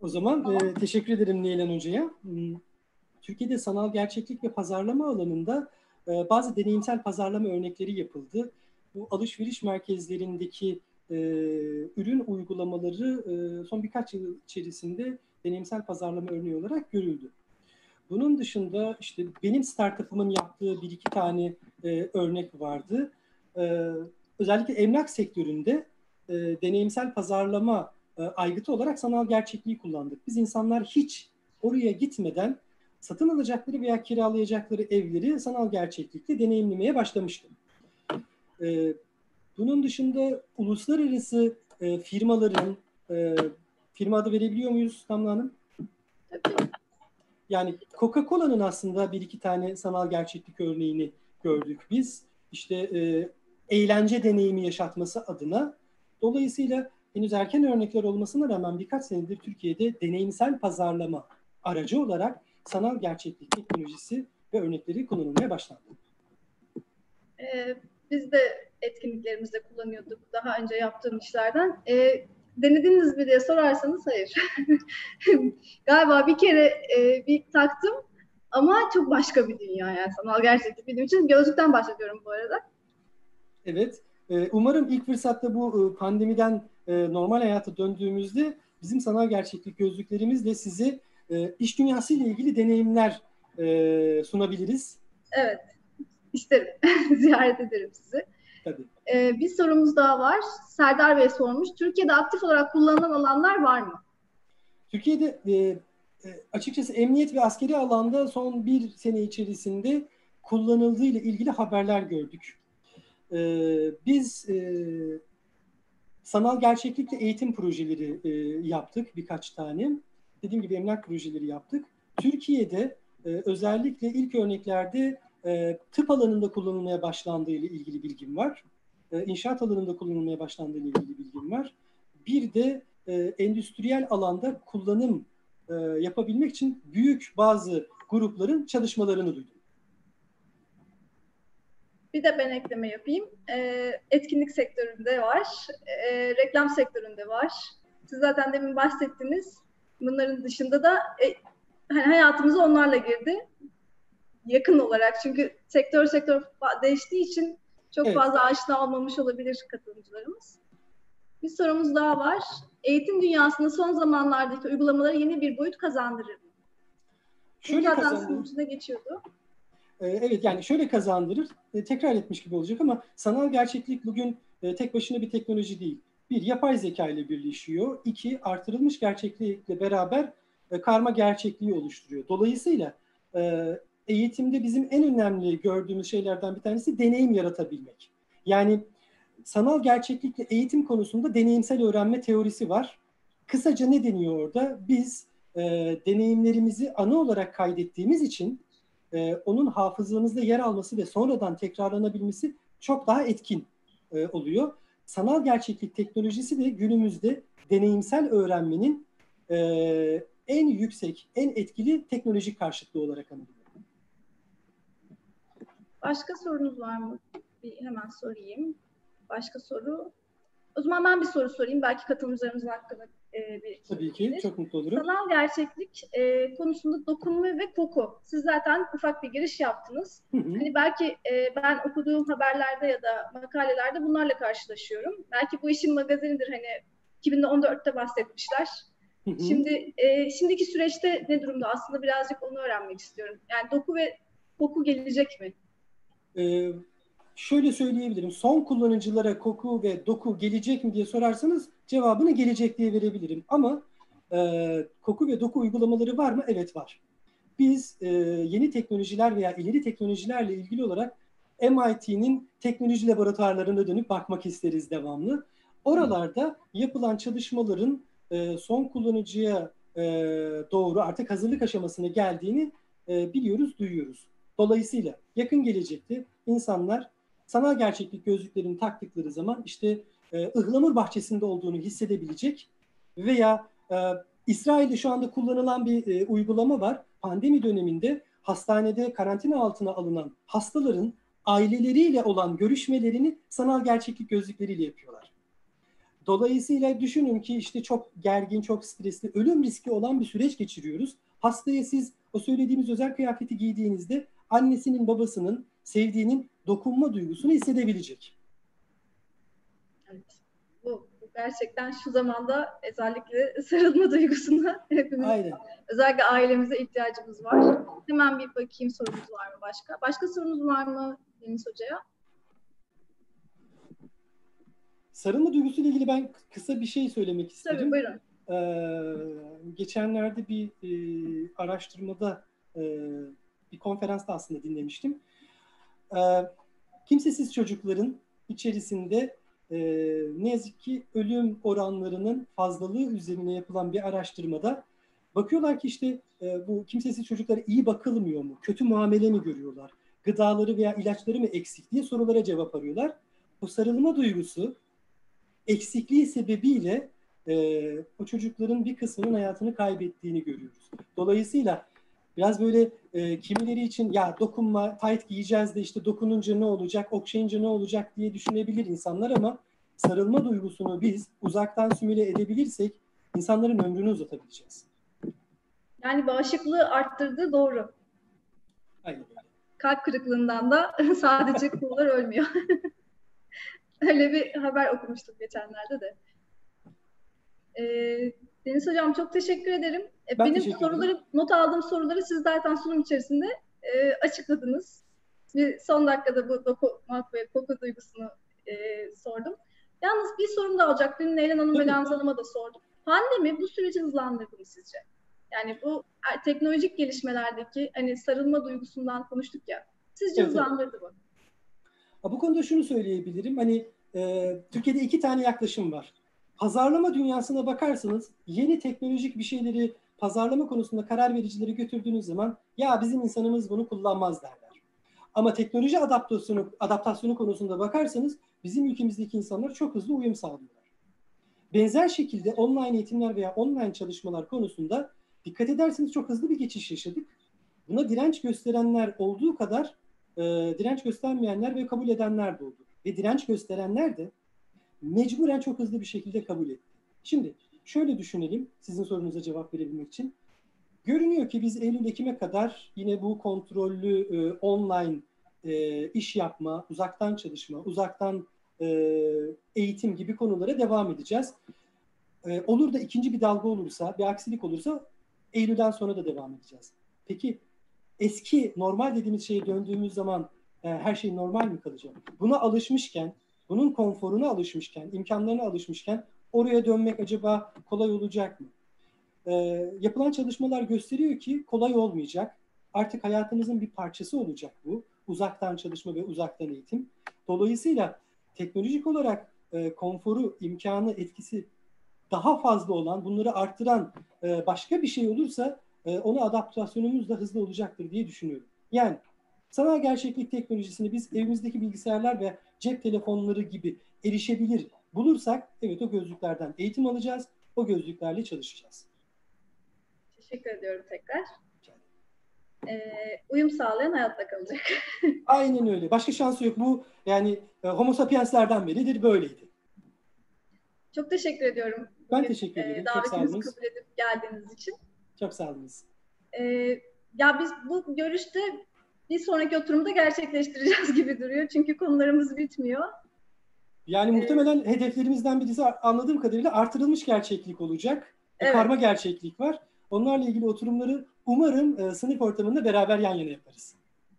O zaman tamam. e, teşekkür ederim Neylan Hoca'ya. Hmm, Türkiye'de sanal gerçeklik ve pazarlama alanında e, bazı deneyimsel pazarlama örnekleri yapıldı. Bu alışveriş merkezlerindeki e, ürün uygulamaları e, son birkaç yıl içerisinde deneyimsel pazarlama örneği olarak görüldü. Bunun dışında işte benim startup'ımın yaptığı bir iki tane e, örnek vardı. E, özellikle emlak sektöründe e, deneyimsel pazarlama e, aygıtı olarak sanal gerçekliği kullandık. Biz insanlar hiç oraya gitmeden satın alacakları veya kiralayacakları evleri sanal gerçeklikle deneyimlemeye başlamıştı. E, bunun dışında uluslararası e, firmaların, e, firma adı verebiliyor muyuz Damla Hanım? Yani Coca-Cola'nın aslında bir iki tane sanal gerçeklik örneğini gördük biz. İşte e, eğlence deneyimi yaşatması adına. Dolayısıyla henüz erken örnekler olmasına rağmen birkaç senedir Türkiye'de deneyimsel pazarlama aracı olarak sanal gerçeklik teknolojisi ve örnekleri kullanılmaya başlandı. Ee, biz de etkinliklerimizde kullanıyorduk daha önce yaptığım işlerden. Ee, denediniz mi diye sorarsanız hayır. Galiba bir kere e, bir taktım ama çok başka bir dünya yani sanal gerçeklik benim için. Gözlükten bahsediyorum bu arada. Evet. E, umarım ilk fırsatta bu e, pandemiden e, normal hayata döndüğümüzde bizim sanal gerçeklik gözlüklerimizle sizi iş dünyası ile ilgili deneyimler sunabiliriz. Evet. İsterim. Ziyaret ederim sizi. Tabii. Ee, bir sorumuz daha var. Serdar Bey sormuş. Türkiye'de aktif olarak kullanılan alanlar var mı? Türkiye'de e, e, açıkçası emniyet ve askeri alanda son bir sene içerisinde kullanıldığı ile ilgili haberler gördük. E, biz e, sanal gerçeklikle eğitim projeleri e, yaptık birkaç tane. Dediğim gibi emlak projeleri yaptık. Türkiye'de e, özellikle ilk örneklerde e, tıp alanında kullanılmaya başlandığı ile ilgili bilgim var. E, inşaat alanında kullanılmaya başlandığı ile ilgili bilgim var. Bir de e, endüstriyel alanda kullanım e, yapabilmek için büyük bazı grupların çalışmalarını duydum. Bir de ben ekleme yapayım. Etkinlik sektöründe var, reklam sektöründe var. Siz zaten demin bahsettiniz. Bunların dışında da e, hani hayatımıza onlarla girdi yakın olarak çünkü sektör sektör değiştiği için çok evet. fazla aşina olmamış olabilir katılımcılarımız. Bir sorumuz daha var. Eğitim dünyasında son zamanlardaki uygulamaları yeni bir boyut kazandırır mı? Şöyle kazandırır. geçiyordu. Ee, evet yani şöyle kazandırır. E, tekrar etmiş gibi olacak ama sanal gerçeklik bugün e, tek başına bir teknoloji değil. Bir, yapay zeka ile birleşiyor. İki, artırılmış gerçeklikle beraber e, karma gerçekliği oluşturuyor. Dolayısıyla eğitimde bizim en önemli gördüğümüz şeylerden bir tanesi deneyim yaratabilmek. Yani sanal gerçeklikle eğitim konusunda deneyimsel öğrenme teorisi var. Kısaca ne deniyor orada? Biz e, deneyimlerimizi ana olarak kaydettiğimiz için e, onun hafızamızda yer alması ve sonradan tekrarlanabilmesi çok daha etkin e, oluyor. Sanal gerçeklik teknolojisi de günümüzde deneyimsel öğrenmenin e, en yüksek, en etkili teknolojik karşıtlığı olarak anılıyor. Başka sorunuz var mı? Bir hemen sorayım. Başka soru. O zaman ben bir soru sorayım. Belki katılımcılarımızın hakkında e, bir Tabii ki, çok mutlu olurum. Sanal gerçeklik e, konusunda dokunma ve koku. Siz zaten ufak bir giriş yaptınız. Hı hı. Hani belki e, ben okuduğum haberlerde ya da makalelerde bunlarla karşılaşıyorum. Belki bu işin magazinidir hani 2014'te bahsetmişler. Hı hı. Şimdi e, şimdiki süreçte ne durumda? Aslında birazcık onu öğrenmek istiyorum. Yani doku ve koku gelecek mi? Ee, şöyle söyleyebilirim. Son kullanıcılara koku ve doku gelecek mi diye sorarsanız cevabını gelecek diye verebilirim. Ama e, koku ve doku uygulamaları var mı? Evet var. Biz e, yeni teknolojiler veya ileri teknolojilerle ilgili olarak MIT'nin teknoloji laboratuvarlarına dönüp bakmak isteriz devamlı. Oralarda yapılan çalışmaların e, son kullanıcıya e, doğru artık hazırlık aşamasına geldiğini e, biliyoruz, duyuyoruz. Dolayısıyla yakın gelecekte insanlar sanal gerçeklik gözlüklerini taktıkları zaman işte e, ıhlamur bahçesinde olduğunu hissedebilecek veya e, İsrail'de şu anda kullanılan bir e, uygulama var. Pandemi döneminde hastanede karantina altına alınan hastaların aileleriyle olan görüşmelerini sanal gerçeklik gözlükleriyle yapıyorlar. Dolayısıyla düşünün ki işte çok gergin, çok stresli, ölüm riski olan bir süreç geçiriyoruz. Hastaya siz o söylediğimiz özel kıyafeti giydiğinizde annesinin, babasının, sevdiğinin dokunma duygusunu hissedebilecek. Evet. Bu gerçekten şu zamanda özellikle sarılma duygusuna hepimiz Aynen. özellikle ailemize ihtiyacımız var. Hemen bir bakayım sorumuz var mı başka? Başka sorunuz var mı Deniz Hoca'ya? Sarılma duygusuyla ilgili ben kısa bir şey söylemek isterim. Tabii buyurun. Ee, geçenlerde bir e, araştırmada e, bir konferansta aslında dinlemiştim. Ee, kimsesiz çocukların içerisinde e, ne yazık ki ölüm oranlarının fazlalığı üzerine yapılan bir araştırmada bakıyorlar ki işte e, bu kimsesiz çocuklara iyi bakılmıyor mu? Kötü muamele mi görüyorlar? Gıdaları veya ilaçları mı eksik diye sorulara cevap arıyorlar. Bu sarılma duygusu eksikliği sebebiyle e, o çocukların bir kısmının hayatını kaybettiğini görüyoruz. Dolayısıyla biraz böyle e, kimileri için ya dokunma, tight giyeceğiz de işte dokununca ne olacak, okşayınca ne olacak diye düşünebilir insanlar ama sarılma duygusunu biz uzaktan simüle edebilirsek insanların ömrünü uzatabileceğiz. Yani bağışıklığı arttırdı doğru. Aynen Kalp kırıklığından da sadece kullar ölmüyor. Öyle bir haber okumuştum geçenlerde de. Ee, Deniz Hocam çok teşekkür ederim. E, ben Benim teşekkür soruları, ederim. not aldığım soruları siz zaten sunum içerisinde e, açıkladınız. Bir son dakikada bu dokumak ve koku duygusunu e, sordum. Yalnız bir sorum da olacak. Dün Neylan Hanım ve Lans Hanım'a da sordum. Pandemi bu süreci hızlandırdı mı sizce? Yani bu e, teknolojik gelişmelerdeki hani sarılma duygusundan konuştuk ya. Sizce evet, hızlandırdı mı? Bu konuda şunu söyleyebilirim. Hani e, Türkiye'de iki tane yaklaşım var. Pazarlama dünyasına bakarsanız yeni teknolojik bir şeyleri pazarlama konusunda karar vericileri götürdüğünüz zaman ya bizim insanımız bunu kullanmaz derler. Ama teknoloji adaptasyonu, adaptasyonu konusunda bakarsanız bizim ülkemizdeki insanlar çok hızlı uyum sağlıyorlar. Benzer şekilde online eğitimler veya online çalışmalar konusunda dikkat ederseniz çok hızlı bir geçiş yaşadık. Buna direnç gösterenler olduğu kadar e, direnç göstermeyenler ve kabul edenler de oldu. Ve direnç gösterenler de mecburen çok hızlı bir şekilde kabul etti. Şimdi şöyle düşünelim sizin sorunuza cevap verebilmek için. Görünüyor ki biz Eylül-Ekim'e kadar yine bu kontrollü e, online e, iş yapma, uzaktan çalışma, uzaktan e, eğitim gibi konulara devam edeceğiz. E, olur da ikinci bir dalga olursa, bir aksilik olursa Eylül'den sonra da devam edeceğiz. Peki eski normal dediğimiz şeye döndüğümüz zaman e, her şey normal mi kalacak? Buna alışmışken, bunun konforuna alışmışken, imkanlarına alışmışken oraya dönmek acaba kolay olacak mı? E, yapılan çalışmalar gösteriyor ki kolay olmayacak. Artık hayatımızın bir parçası olacak bu. Uzaktan çalışma ve uzaktan eğitim. Dolayısıyla teknolojik olarak e, konforu, imkanı, etkisi daha fazla olan, bunları arttıran e, başka bir şey olursa e, ona adaptasyonumuz da hızlı olacaktır diye düşünüyorum. Yani sanal gerçeklik teknolojisini biz evimizdeki bilgisayarlar ve cep telefonları gibi erişebilir bulursak evet o gözlüklerden eğitim alacağız, o gözlüklerle çalışacağız. Teşekkür ediyorum tekrar. Ee, uyum sağlayan hayatta kalacak. Aynen öyle. Başka şansı yok. Bu yani e, homo sapienslerden beridir böyleydi. Çok teşekkür ediyorum. Ben teşekkür ederim. Çok sağ olun. kabul edip geldiğiniz için. Çok sağ olun. Ee, ya biz bu görüşte bir sonraki oturumda gerçekleştireceğiz gibi duruyor. Çünkü konularımız bitmiyor. Yani muhtemelen hedeflerimizden birisi anladığım kadarıyla artırılmış gerçeklik olacak. Evet. Karma gerçeklik var. Onlarla ilgili oturumları umarım e, sınıf ortamında beraber yan yana yaparız.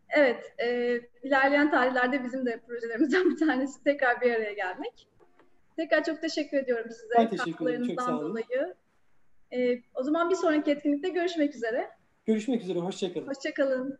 Evet, e, ilerleyen tarihlerde bizim de projelerimizden bir tanesi tekrar bir araya gelmek. Tekrar çok teşekkür ediyorum size Ben teşekkür ederim, çok katkılarınızdan sağ olun. dolayı. E, o zaman bir sonraki etkinlikte görüşmek üzere. Görüşmek üzere, hoşçakalın. Hoşçakalın.